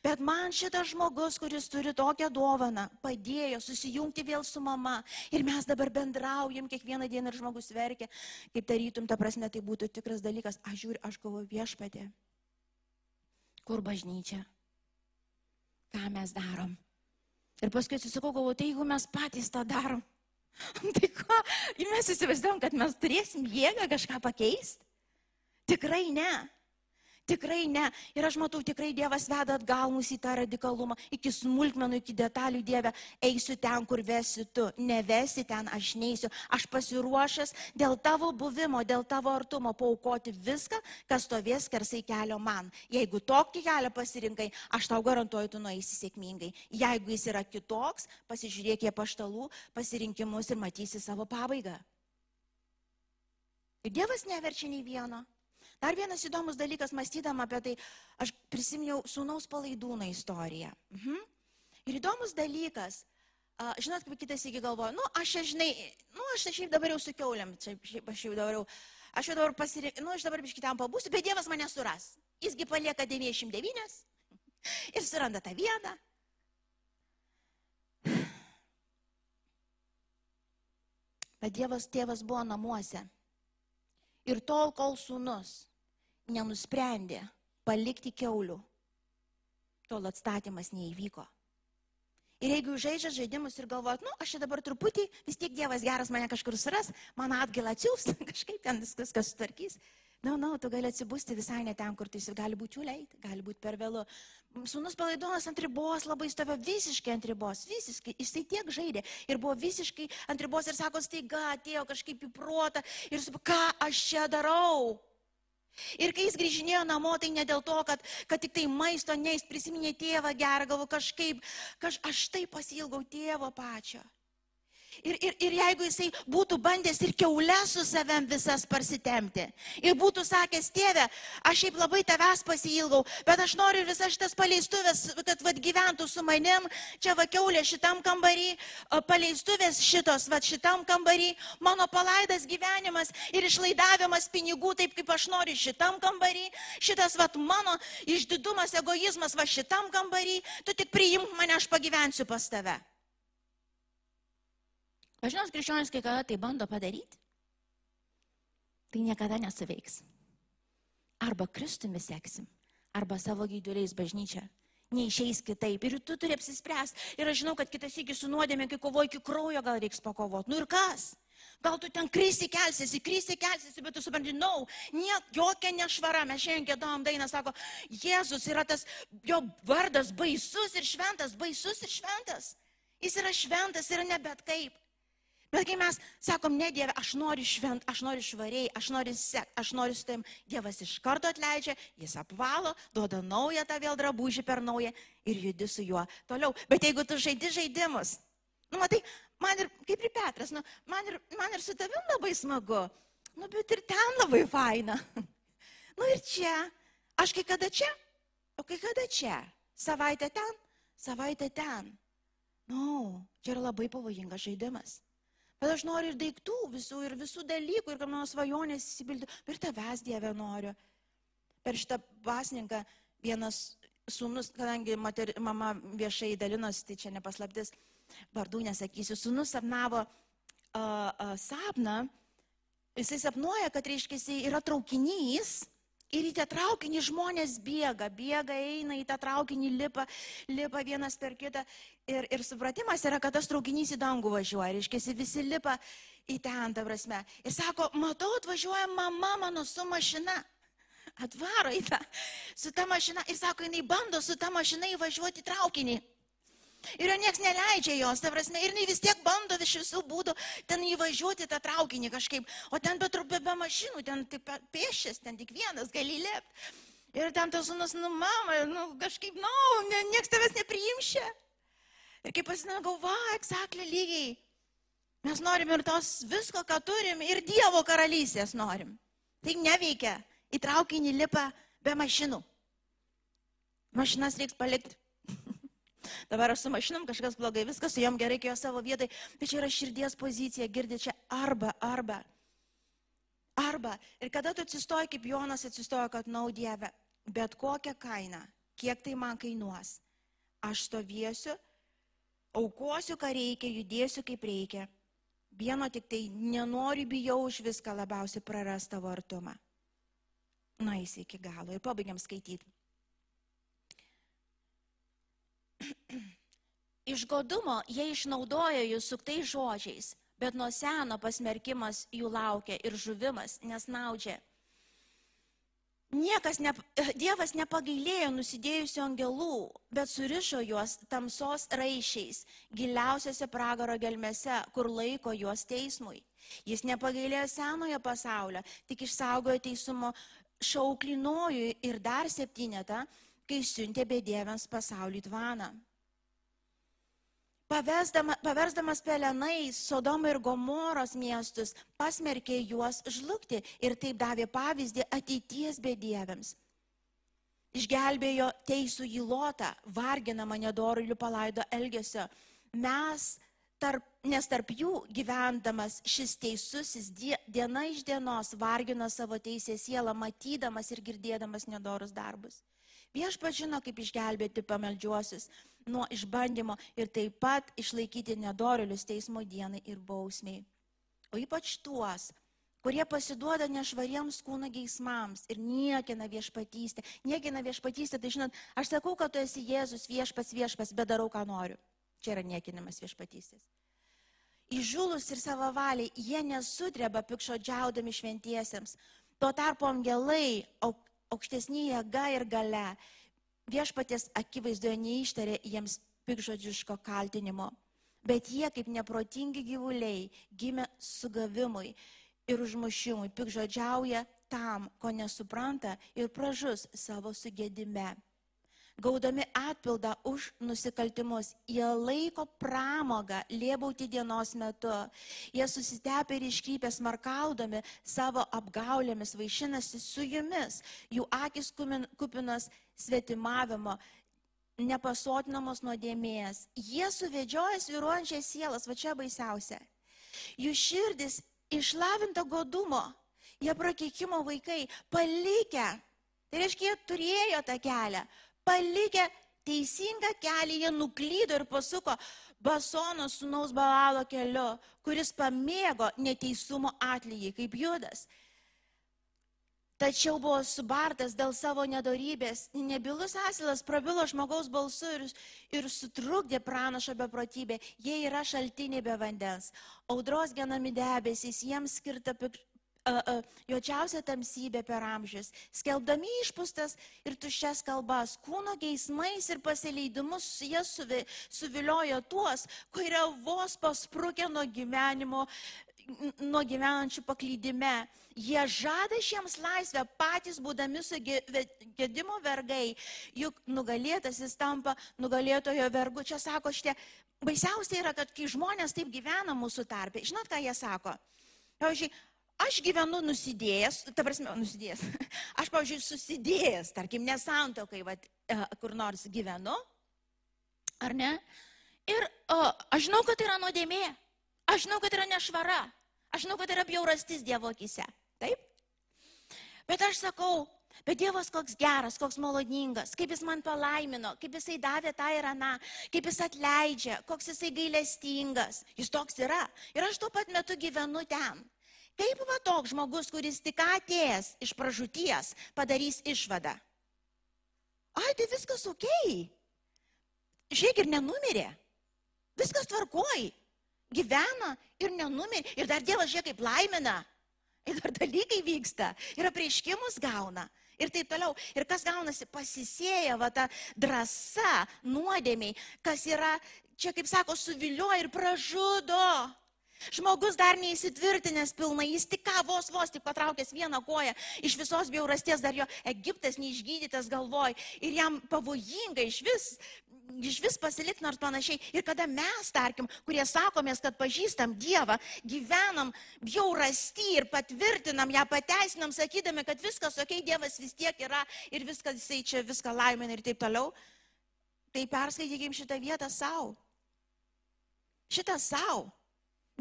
Bet man šitas žmogus, kuris turi tokią dovaną, padėjo susijungti vėl su mama. Ir mes dabar bendraujam kiekvieną dieną ir žmogus verkia. Kaip tarytum, ta prasme, tai būtų tikras dalykas. Aš žiūriu, aš galvoju viešpatė. Kur bažnyčia? Ką mes darom. Ir paskui atsisakau, galvoju, tai jeigu mes patys tą darom, <laughs> tai ko, mes įsivaizduom, kad mes turėsim jėgą kažką pakeisti? Tikrai ne. Tikrai ne. Ir aš matau, tikrai Dievas veda atgal mus į tą radikalumą, iki smulkmenų, iki detalių Dieve. Eisiu ten, kur vesi tu. Nevesi ten, aš neįsiu. Aš pasiruošęs dėl tavo buvimo, dėl tavo artumo paukoti viską, kas stovės kersai kelio man. Jeigu tokį kelią pasirinkai, aš tau garantuoju, tu nueisi sėkmingai. Jeigu jis yra kitoks, pasižiūrėk į paštalų pasirinkimus ir matysi savo pabaigą. Ir Dievas neverčia nei vieno. Dar vienas įdomus dalykas, mąstydama apie tai, aš prisiminiau sūnaus palaidūną istoriją. Mhm. Ir įdomus dalykas, a, žinot, kaip kitas iki galvoja, nu, aš čia, žinai, nu, aš čia šiaip dabar jau su keuliam, čia, šiaip aš jau dabar jau, aš jau dabar pasirinkau, nu, aš dabar biškit ten pabūsiu, bet Dievas mane suras. Jisgi palieka 99 <laughs> ir suranda tą vieną. <sighs> Bet Dievas tėvas buvo namuose. Ir tol, kol sūnus nenusprendė palikti keulių, tol atstatymas neįvyko. Ir jeigu žaidžia žaidimus ir galvojat, nu, aš čia dabar truputį, vis tiek Dievas geras mane kažkur suras, man atgilą atsiūs, <laughs> kažkaip ten viskas, kas sutvarkys. Na, no, na, no, tu gali atsibusti visai ne ten, kur esi, gali būti čiuliai, gali būti per vėlu. Sūnus palaidonas ant ribos labai stovėjo visiškai ant ribos, visiškai, jisai tiek žaidė ir buvo visiškai ant ribos ir sako, staiga atėjo kažkaip į protą ir su, ką aš čia darau. Ir kai jis grįžinėjo namo, tai ne dėl to, kad, kad tik tai maisto, ne, jis prisiminė tėvą gerą, galvo kažkaip, kaž, aš taip pasilgau tėvo pačio. Ir, ir, ir jeigu jisai būtų bandęs ir keulę su savim visas parsitemti. Ir būtų sakęs, tėve, aš šiaip labai tavęs pasilgau, bet aš noriu visas šitas paleistuvės, kad vad gyventų su manim, čia va keulė šitam kambarį, paleistuvės šitos, va šitam kambarį, mano palaidas gyvenimas ir išlaidavimas pinigų taip, kaip aš noriu šitam kambarį, šitas va mano išdidumas, egoizmas va šitam kambarį, tu tik priimk mane, aš pagyvensiu pas tave. Žinot, krikščionis, kai kada tai bando padaryti, tai niekada nesuveiks. Arba Kristumi seksim, arba savo gyduliais bažnyčia. Neišeis kitaip. Ir tu turi apsispręsti. Ir aš žinau, kad kitas iki su nuodėmė, kai kovoji iki kraujo, gal reiks pakovoti. Nu ir kas? Gal tu ten krysi kelsiesi, krysi kelsiesi, bet tu supranti, nau, no, niek, jokia nešvara. Mes šiandien gėdom dainą, sako, Jėzus yra tas, jo vardas baisus ir šventas, baisus ir šventas. Jis yra šventas ir ne bet kaip. Bet kai mes sakom, ne Dieve, aš noriu švent, aš noriu švariai, aš noriu sek, aš noriu su tavim, Dievas iš karto atleidžia, jis apvalo, duoda naują tą vėl drabužį per naują ir judi su juo toliau. Bet jeigu tu žaidi žaidimus, nu matai, man ir, kaip ir Petras, nu, man, ir, man ir su tavim labai smagu, nu bet ir ten labai faina. <laughs> nu ir čia, aš kai kada čia, o kai kada čia, savaitę ten, savaitę ten. Nu, čia yra labai pavojingas žaidimas. Bet aš noriu ir daiktų visų, ir visų dalykų, ir kad mano svajonės įsipildytų. Ir tavęs Dieve noriu. Per šitą pasninką vienas sūnus, kadangi mater, mama viešai dalinosi, tai čia nepaslaptis, vardų nesakysiu, sūnus sapnavo uh, uh, sapną, jisai sapnuoja, kad reiškia, yra traukinys Ir į tą traukinį žmonės bėga, bėga, eina į tą traukinį, lipa, lipa vienas per kitą. Ir, ir supratimas yra, kad tas traukinys į dangų važiuoja. Reiškia, visi lipa į ten, ta prasme. Ir sako, matau, atvažiuoja mama mano su mašina. Atvaro į tą, su ta mašina. Ir sako, jinai bando su ta mašina įvažiuoti traukinį. Ir jo nieks neleidžia jos, ta prasme, ir jinai vis tiek bando iš visų būdų ten įvažiuoti tą traukinį kažkaip, o ten be, be, be mašinų, ten tik pėšės, ten tik vienas gali lėpti. Ir ten tas sunus, nu, mama, nu, kažkaip, nu, ne, nieks tavęs nepriimšia. Ir kaip pasinau, va, eksaklė lygiai. Mes norim ir tos visko, ką turim, ir Dievo karalystės norim. Tai neveikia. Į traukinį lipa be mašinų. Mašinas reiks palikti Dabar aš su mašinom kažkas blogai, viskas su jom gerai, kai jo savo vietai, bet čia yra širdies pozicija, girdi čia arba, arba. Arba. Ir kada tu atsistoji, kaip Jonas atsistojo, kad nau Dieve, bet kokią kainą, kiek tai man kainuos, aš stovėsiu, aukosiu, ką reikia, judėsiu kaip reikia. Vieno tik tai nenoriu, bijau už viską labiausiai prarasti tavo artumą. Na, jis iki galo. Ir pabaigiam skaityti. Iš godumo jie išnaudoja jūs suktais žodžiais, bet nuo seno pasmerkimas jų laukia ir žuvimas, nes naudžia. Niekas, ne, Dievas nepagailėjo nusidėjusių angelų, bet surišo juos tamsos raišiais, giliausiose pragaro gelmėse, kur laiko juos teismui. Jis nepagailėjo senojo pasaulio, tik išsaugojo teisumo šauklinojui ir dar septynetą, kai siuntė bedieviams pasaulį tvaną. Pavesdama, paversdamas pelenais Sodomą ir Gomoros miestus, pasmerkė juos žlugti ir taip davė pavyzdį ateities bedieviams. Išgelbėjo teisų į lotą, varginamą nedorilių palaido elgesio. Mes, tarp, nes tarp jų gyvendamas šis teisusis diena iš dienos vargino savo teisę sielą, matydamas ir girdėdamas nedorus darbus. Viešpats žino, kaip išgelbėti pameldžiuosius nuo išbandymo ir taip pat išlaikyti nedorilius teismo dienai ir bausmiai. O ypač tuos, kurie pasiduoda nešvariems kūno geismams ir niekina viešpatystę. Niekina viešpatystę, tai žinot, aš sakau, kad tu esi Jėzus viešpats viešpats, bet darau, ką noriu. Čia yra niekinimas viešpatystės. Įžulus ir savavaliai, jie nesutreba pikšodžiaudami šventiesiems. Tuo tarpu angelai, aukštesnį jėga ir gale viešpatės akivaizdoje neištarė jiems pikžodžiško kaltinimo, bet jie kaip neprotingi gyvuliai gimė sugavimui ir užmušimui, pikžodžiauja tam, ko nesupranta ir pražus savo sugėdime. Gaudami atpildą už nusikaltimus. Jie laiko pramogą liebauti dienos metu. Jie susitepia ir iškrypę smarkaudami savo apgaulėmis vaišinasi su jumis. Jų akis kupinas svetimavimo, nepasotinamos nuodėmės. Jie suvedžioja sviruojančias sielas, va čia baisiausia. Jų širdis išlavinta godumo, jie prakeikimo vaikai, palikę, tai reiškia, jie turėjo tą kelią, palikę teisingą kelią, jie nuklydo ir pasuko Basono sunaus Baalo keliu, kuris pamėgo neteisumo atlygį, kaip Judas. Tačiau buvo subartas dėl savo nedorybės. Nebilus asilas prabilo žmogaus balsu ir, ir sutrukdė pranašą beprotybę. Jie yra šaltiniai be vandens. Audros genami debesys, jiems skirta pik, juočiausia tamsybė per amžius, skelbdami išpūstas ir tuščias kalbas, kūno geismais ir pasileidimus jie suvi, suviliojo tuos, kurie vos pasprūkė nuo gyvenimo, nuo gyvenančių paklydime. Jie žada šiems laisvę patys būdami su gedimo vergai, juk nugalėtasis tampa nugalėtojo vergu. Čia sako šitie, baisiausia yra, kad kai žmonės taip gyvena mūsų tarpe, žinot, ką jie sako? Pavyzdžiui, aš gyvenu nusidėjęs, ta prasme, nusidėjęs. <laughs> Aš, pavyzdžiui, susidėjęs, tarkim, nesantokai, va, e, kur nors gyvenu, ar ne? Ir o, aš žinau, kad tai yra nuodėmė, aš žinau, kad tai yra nešvara, aš žinau, kad tai yra bjaurastis Dievo akise. Taip? Bet aš sakau, Bet Dievas koks geras, koks maloningas, kaip Jis man palaimino, kaip Jisai davė tą ir aną, kaip Jis atleidžia, koks Jisai gailestingas. Jis toks yra. Ir aš tuo pat metu gyvenu ten. Kaip va toks žmogus, kuris tik atėjęs iš pražūties, padarys išvadą? Ai, tai viskas ok. Žiūrėk ir nenumirė. Viskas tvarkoj. Gyvena ir nenumirė. Ir dar Dievas žiūrėk kaip laimina. Ir dar dalykai vyksta. Ir apreiškimus gauna. Ir taip toliau. Ir kas gaunasi, pasisėja va ta drąsa nuodėmiai, kas yra, čia kaip sako, suvilioja ir pražudo. Žmogus dar neįsitvirtinęs pilnai, jis tik ką vos vos tik patraukęs vieną koją, iš visos bjaurasties dar jo Egiptas neišgydytas galvoj ir jam pavojinga iš vis, iš vis pasilikti nors panašiai. Ir kada mes, tarkim, kurie sakomės, kad pažįstam Dievą, gyvenam bjaurasti ir patvirtinam ją, pateisinam, sakydami, kad viskas, okei, okay, Dievas vis tiek yra ir viskas, jisai čia viską laimina ir taip toliau, tai perskaitykim šitą vietą savo. Šitą savo.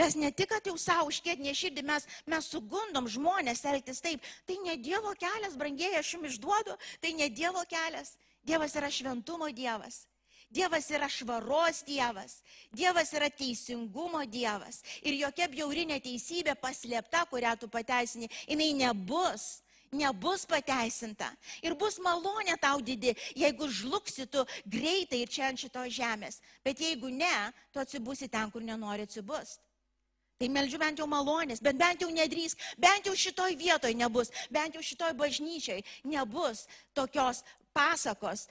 Mes ne tik, kad jau savo užkėtinė širdį, mes, mes sugundom žmonės elgtis taip. Tai ne Dievo kelias, brangieji, aš jums išduodu, tai ne Dievo kelias. Dievas yra šventumo Dievas. Dievas yra švaros Dievas. Dievas yra teisingumo Dievas. Ir jokia bjauri neteisybė paslėpta, kurią tu pateisini, jinai nebus nebus pateisinta. Ir bus malonė tau didi, jeigu žlugsi tu greitai ir čia ant šitos žemės. Bet jeigu ne, tu atsibusi ten, kur nenori atsibusti. Tai meldžiu bent jau malonės, bet bent jau nedrys, bent jau šitoj vietoj nebus, bent jau šitoj bažnyčiai nebus tokios pasakos,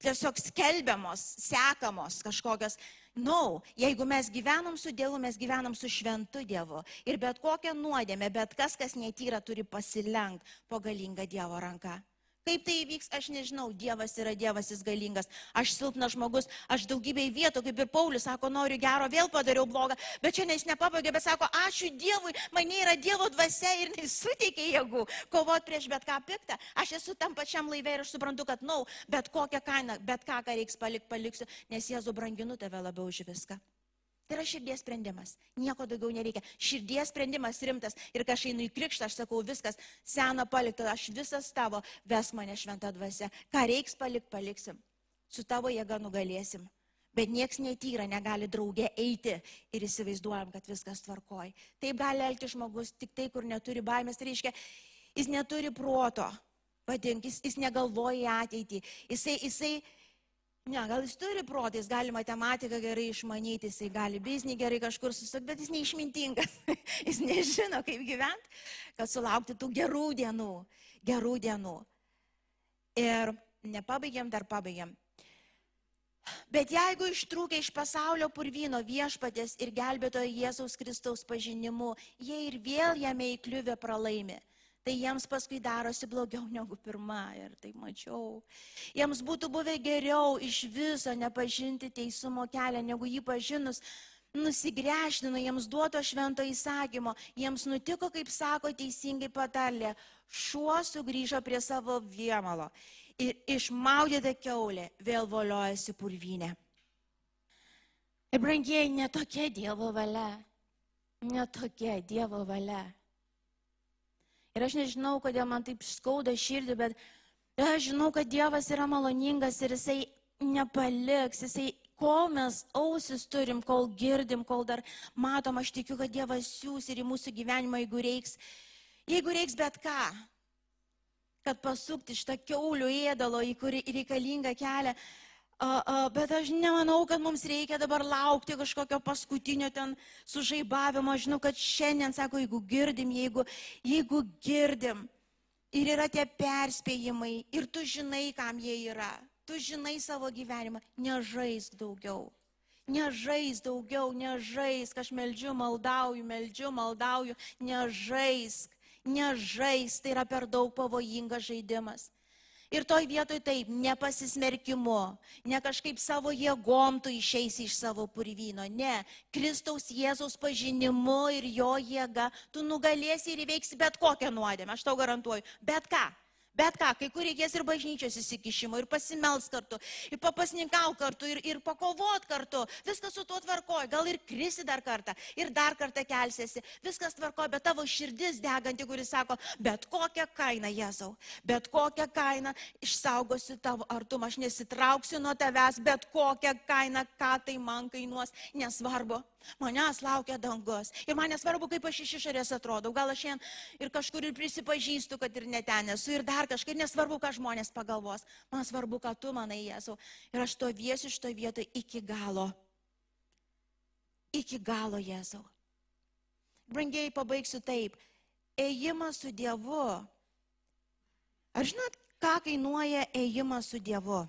tiesiog skelbiamos, sekamos kažkokios. Na, no, jeigu mes gyvenam su Dievu, mes gyvenam su šventu Dievu. Ir bet kokią nuodėmę, bet kas, kas netyra, turi pasilenkti po galingą Dievo ranką. Kaip tai įvyks, aš nežinau. Dievas yra Dievas, jis galingas. Aš silpnas žmogus, aš daugybėj vietų, kaip ir Paulius sako, noriu gero, vėl padariau blogą. Bet čia jis nepabaigė, bet sako, ačiū Dievui, mane yra Dievo dvasia ir jis suteikia jėgų kovoti prieš bet ką piktą. Aš esu tam pačiam laivė ir aš suprantu, kad, na, no, bet kokią kainą, bet ką, ką reiks palikti, paliksiu, nes Jėzu branginu tave labiau už viską. Tai yra širdies sprendimas. Nieko daugiau nereikia. Širdies sprendimas rimtas. Ir kai aš einu į krikštą, aš sakau, viskas, sena palikta, aš visas tavo, ves mane šventą dvasę. Ką reiks palikti, paliksim. Su tavo jėga nugalėsim. Bet nieks netyra negali draugė eiti ir įsivaizduojam, kad viskas tvarkoj. Taip gali elgti žmogus tik tai, kur neturi baimės. Tai reiškia, jis neturi proto. Vadink, jis, jis negalvoja ateitį. Jisai, jisai Ne, gal jis turi protą, jis gali matematiką gerai išmanyti, jis gali biznį gerai kažkur susukti, bet jis neišmintingas. <laughs> jis nežino, kaip gyventi, kad sulaukti tų gerų dienų, gerų dienų. Ir nepabaigiam, dar pabaigiam. Bet jeigu ištrūkę iš pasaulio purvyno viešpatės ir gelbėtojo Jėzaus Kristaus pažinimu, jie ir vėl jame įkliuvę pralaimi, tai jiems paskui darosi blogiau <laughs> negu pirma ir tai mačiau. Jiems būtų buvę geriau iš viso nepažinti teisumo kelią, negu jį pažinus, nusigręždino jiems duoto švento įsakymo, jiems nutiko, kaip sako teisingai patarlė, šuo sugrįžo prie savo viemalo ir išmaudyta keulė vėl voliojasi purvinė. Ir brangiai, netokia Dievo valia, netokia Dievo valia. Ir aš nežinau, kodėl man taip skauda širdį, bet aš žinau, kad Dievas yra maloningas ir Jisai nepaliks, Jisai, kol mes ausis turim, kol girdim, kol dar matom, aš tikiu, kad Dievas siūs ir į mūsų gyvenimą, jeigu reiks, jeigu reiks bet ką, kad pasukti šitą keulių ėdalo, į kurį reikalinga kelią, bet aš nemanau, kad mums reikia dabar laukti kažkokio paskutinio ten sužaibavimo. Aš žinau, kad šiandien, sako, jeigu girdim, jeigu, jeigu girdim ir yra tie perspėjimai ir tu žinai, kam jie yra, tu žinai savo gyvenimą, nežaisk daugiau. Nežais daugiau, nežaisk, aš meldžiu, maldauju, meldžiu, maldauju, nežaisk, nežaisk, tai yra per daug pavojingas žaidimas. Ir toj vietoj taip, nepasismerkimu, ne kažkaip savo jėgom tu išeisi iš savo purvyno, ne, Kristaus Jėzaus pažinimu ir jo jėga tu nugalėsi ir įveiksi bet kokią nuodėmę, aš tau garantuoju, bet ką. Bet ką, kai kur reikės ir bažnyčios įsikišimo, ir pasimels kartu, ir papasninkau kartu, ir, ir pakovot kartu. Viskas su tuo tvarkoja. Gal ir krisi dar kartą, ir dar kartą kelsiesi. Viskas tvarkoja, bet tavo širdis deganti, kuris sako, bet kokią kainą, Jėzau, bet kokią kainą išsaugosiu tavo artumą, aš nesitrauksiu nuo tavęs, bet kokią kainą, ką tai man kainuos, nesvarbu. Manęs laukia dangus. Ir man nesvarbu, kaip aš iš išorės atrodau. Gal aš šiandien ir kažkur ir prisipažįstu, kad ir neten esu. Ir dar kažkaip nesvarbu, ką žmonės pagalvos. Man svarbu, ką tu manai, Jėzau. Ir aš to viesiu iš to vietoj iki galo. Iki galo, Jėzau. Brangiai pabaigsiu taip. Ėjimas su Dievu. Ar žinot, ką kainuoja ėjimas su Dievu?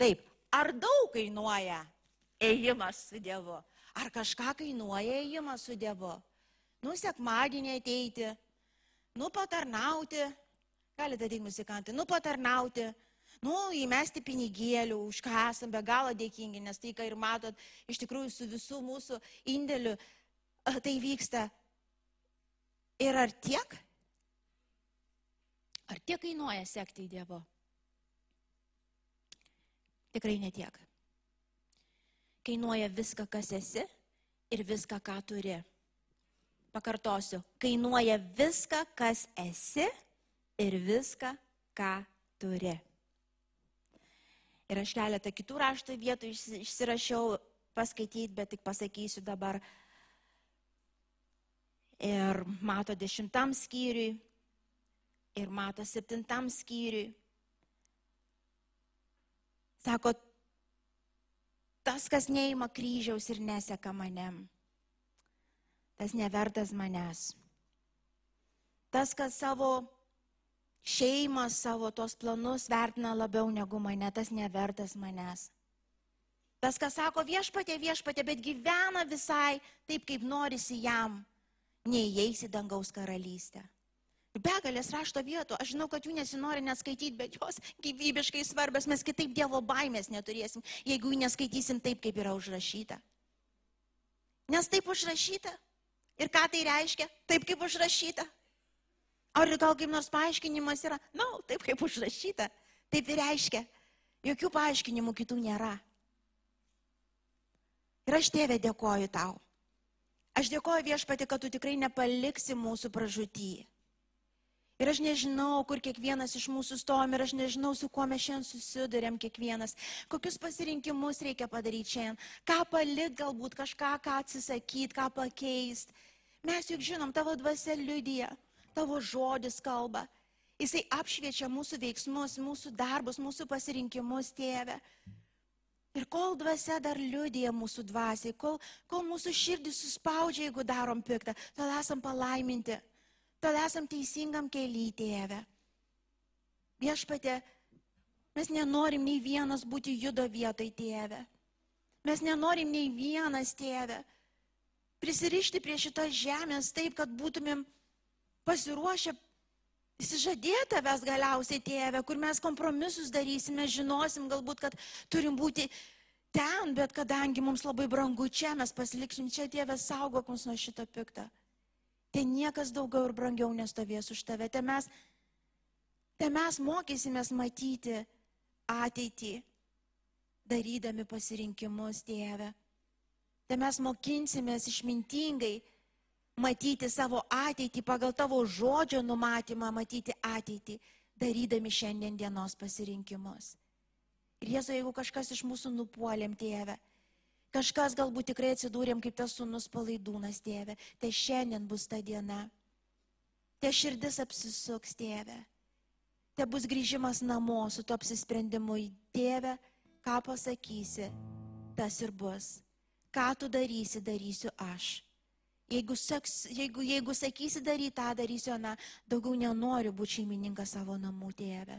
Taip, ar daug kainuoja ėjimas su Dievu. Ar kažką kainuoja ėjimas su Dievu? Nu, sekmadienį ateiti, nu, patarnauti, galite ateiti muzikantai, nu, patarnauti, nu, įmesti pinigėlių, už ką esame be galo dėkingi, nes tai, ką ir matot, iš tikrųjų su visų mūsų indėliu tai vyksta. Ir ar tiek? Ar tiek kainuoja sekti į Dievo? Tikrai netiek kainuoja viską, kas esi ir viską, ką turi. Pakartosiu, kainuoja viską, kas esi ir viską, ką turi. Ir aš keletą kitų rašto vietų išsirašiau paskaityti, bet tik pasakysiu dabar. Ir mato dešimtam skyriui, ir mato septintam skyriui. Sako, tas, kas neima kryžiaus ir neseka manem, tas nevertas manęs. Tas, kas savo šeimą, savo tos planus vertina labiau negu mane, tas nevertas manęs. Tas, kas sako viešpatė, viešpatė, bet gyvena visai taip, kaip norisi jam, neįeis į dangaus karalystę. Begalės rašto vietų, aš žinau, kad jų nesinori neskaityti, bet jos gyvybiškai svarbios, mes kitaip Dievo baimės neturėsim, jeigu jų neskaitysim taip, kaip yra užrašyta. Nes taip užrašyta. Ir ką tai reiškia? Taip kaip užrašyta. Ar gal kaip nors paaiškinimas yra? Na, no, taip kaip užrašyta. Taip ir reiškia. Jokių paaiškinimų kitų nėra. Ir aš tėvė dėkoju tau. Aš dėkoju viešpati, kad tu tikrai nepaliksi mūsų pražutyje. Ir aš nežinau, kur kiekvienas iš mūsų stovim ir aš nežinau, su kuo mes šiandien susidurėm kiekvienas, kokius pasirinkimus reikia padaryti šiandien, ką palikti galbūt, kažką, ką atsisakyti, ką pakeisti. Mes juk žinom, tavo dvasia liudija, tavo žodis kalba. Jisai apšviečia mūsų veiksmus, mūsų darbus, mūsų pasirinkimus, tėve. Ir kol dvasia dar liudija mūsų dvasiai, kol, kol mūsų širdis suspaudžia, jeigu darom piktą, tada esam palaiminti tada esam teisingam keliui, tėve. Viešpatė, mes nenorim nei vienas būti judo vietoj, tėve. Mes nenorim nei vienas, tėve, prisirišti prie šitos žemės taip, kad būtumėm pasiruošę įsižadėti tavęs galiausiai, tėve, kur mes kompromisus darysime, žinosim galbūt, kad turim būti ten, bet kadangi mums labai brangu čia, mes pasiliksim čia, tėve, saugok mus nuo šito piktą. Tai niekas daugiau ir brangiau nestovės už tave. Tai mes, tai mes mokysimės matyti ateitį, darydami pasirinkimus, tėve. Tai mes mokinsimės išmintingai matyti savo ateitį, pagal tavo žodžio numatymą matyti ateitį, darydami šiandien dienos pasirinkimus. Ir Jėzu, jeigu kažkas iš mūsų nupuolėm, tėve, kažkas galbūt tikrai atsidūrėm kaip tas sunus palaidūnas, tėve, tai šiandien bus ta diena. Te širdis apsisuks, tėve. Te bus grįžimas namo su to apsisprendimu į tėvę, ką pasakysi, tas ir bus. Ką tu darysi, darysiu aš. Jeigu, seks, jeigu, jeigu sakysi daryti tą, darysiu aną, daugiau nenoriu būti šeimininkas savo namų tėve.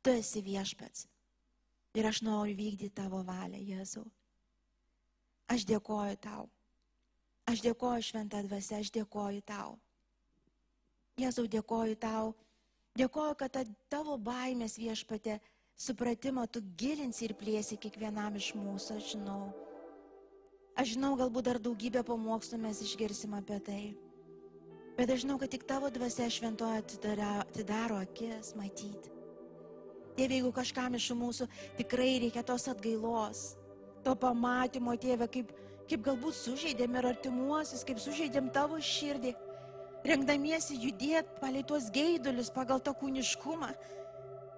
Tu esi viešpats. Ir aš noriu vykdyti tavo valią, Jėzau. Aš dėkoju tau. Aš dėkoju šventą dvasę, aš dėkoju tau. Jėzau, dėkoju tau. Dėkoju, kad tavo baimės viešpatė supratimą tu gilinsi ir plėsi kiekvienam iš mūsų, aš žinau. Aš žinau, galbūt dar daugybę pamokslų mes išgirsim apie tai. Bet aš žinau, kad tik tavo dvasia šventoje atidaro akis matyti. Tėve, jeigu kažkam iš mūsų tikrai reikia tos atgailos, to pamatymo, tėve, kaip, kaip galbūt sužeidėm ir artimuosius, kaip sužeidėm tavo širdį, rengdamiesi judėti palei tuos geidulius pagal tą kūniškumą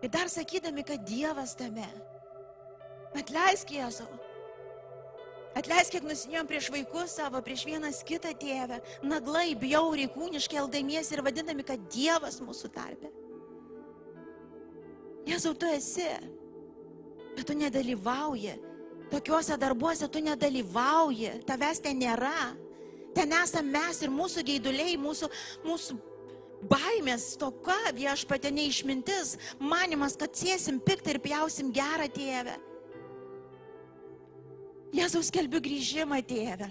ir dar sakydami, kad Dievas tame. Atleisk Jėzau. Atleisk, kiek nusinėjom prieš vaikus savo, prieš vienas kitą tėvę, naglai, bjauriai, kūniškai eldamiesi ir vadinami, kad Dievas mūsų tarpe. Jėzau, tu esi, bet tu nedalyvauji. Tokiuose darbuose tu nedalyvauji, tavęs ten nėra. Ten esame mes ir mūsų geiduliai, mūsų, mūsų baimės toka viešpatė neišmintis, manimas, kad sėsim piktą ir pjausim gerą tėvę. Jėzaus kelbiu grįžimą, tėve.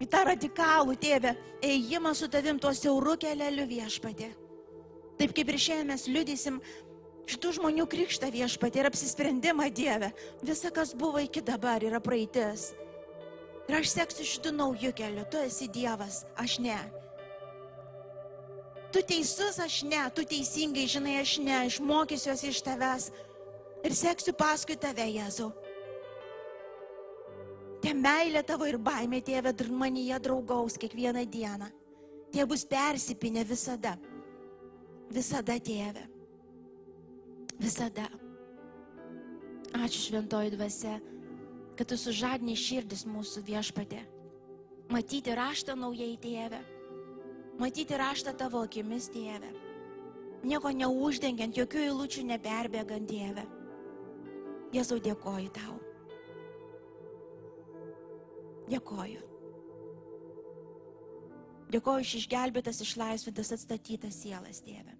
Į tą radikalų, tėve, ėjimą su tavim tuo siauru kelialiu viešpatė. Taip kaip ir šiandien mes liudysim šitų žmonių krikštą viešpatį ir apsisprendimą Dievę. Visa, kas buvo iki dabar, yra praeitis. Ir aš seksiu šitų naujų kelių. Tu esi Dievas, aš ne. Tu teisus, aš ne. Tu teisingai žinai, aš ne. Išmokysiuosi iš tavęs. Ir seksiu paskui tave, Jėzau. Te meilė tavo ir baimė, tėve, manyje draugaus kiekvieną dieną. Tie bus persipinę visada. Visada, tėve. Visada. Ačiū šventoji dvasia, kad tu sužadini širdis mūsų viešpatė. Matyti raštą naujai, tėve. Matyti raštą tavo akimis, tėve. Nieko neuždengiant, jokių eilučių neperbėgant, tėve. Jėzau, dėkoju tau. Dėkoju. Dėkoju iš išgelbėtas, išlaisvintas, atstatytas sielas, tėve.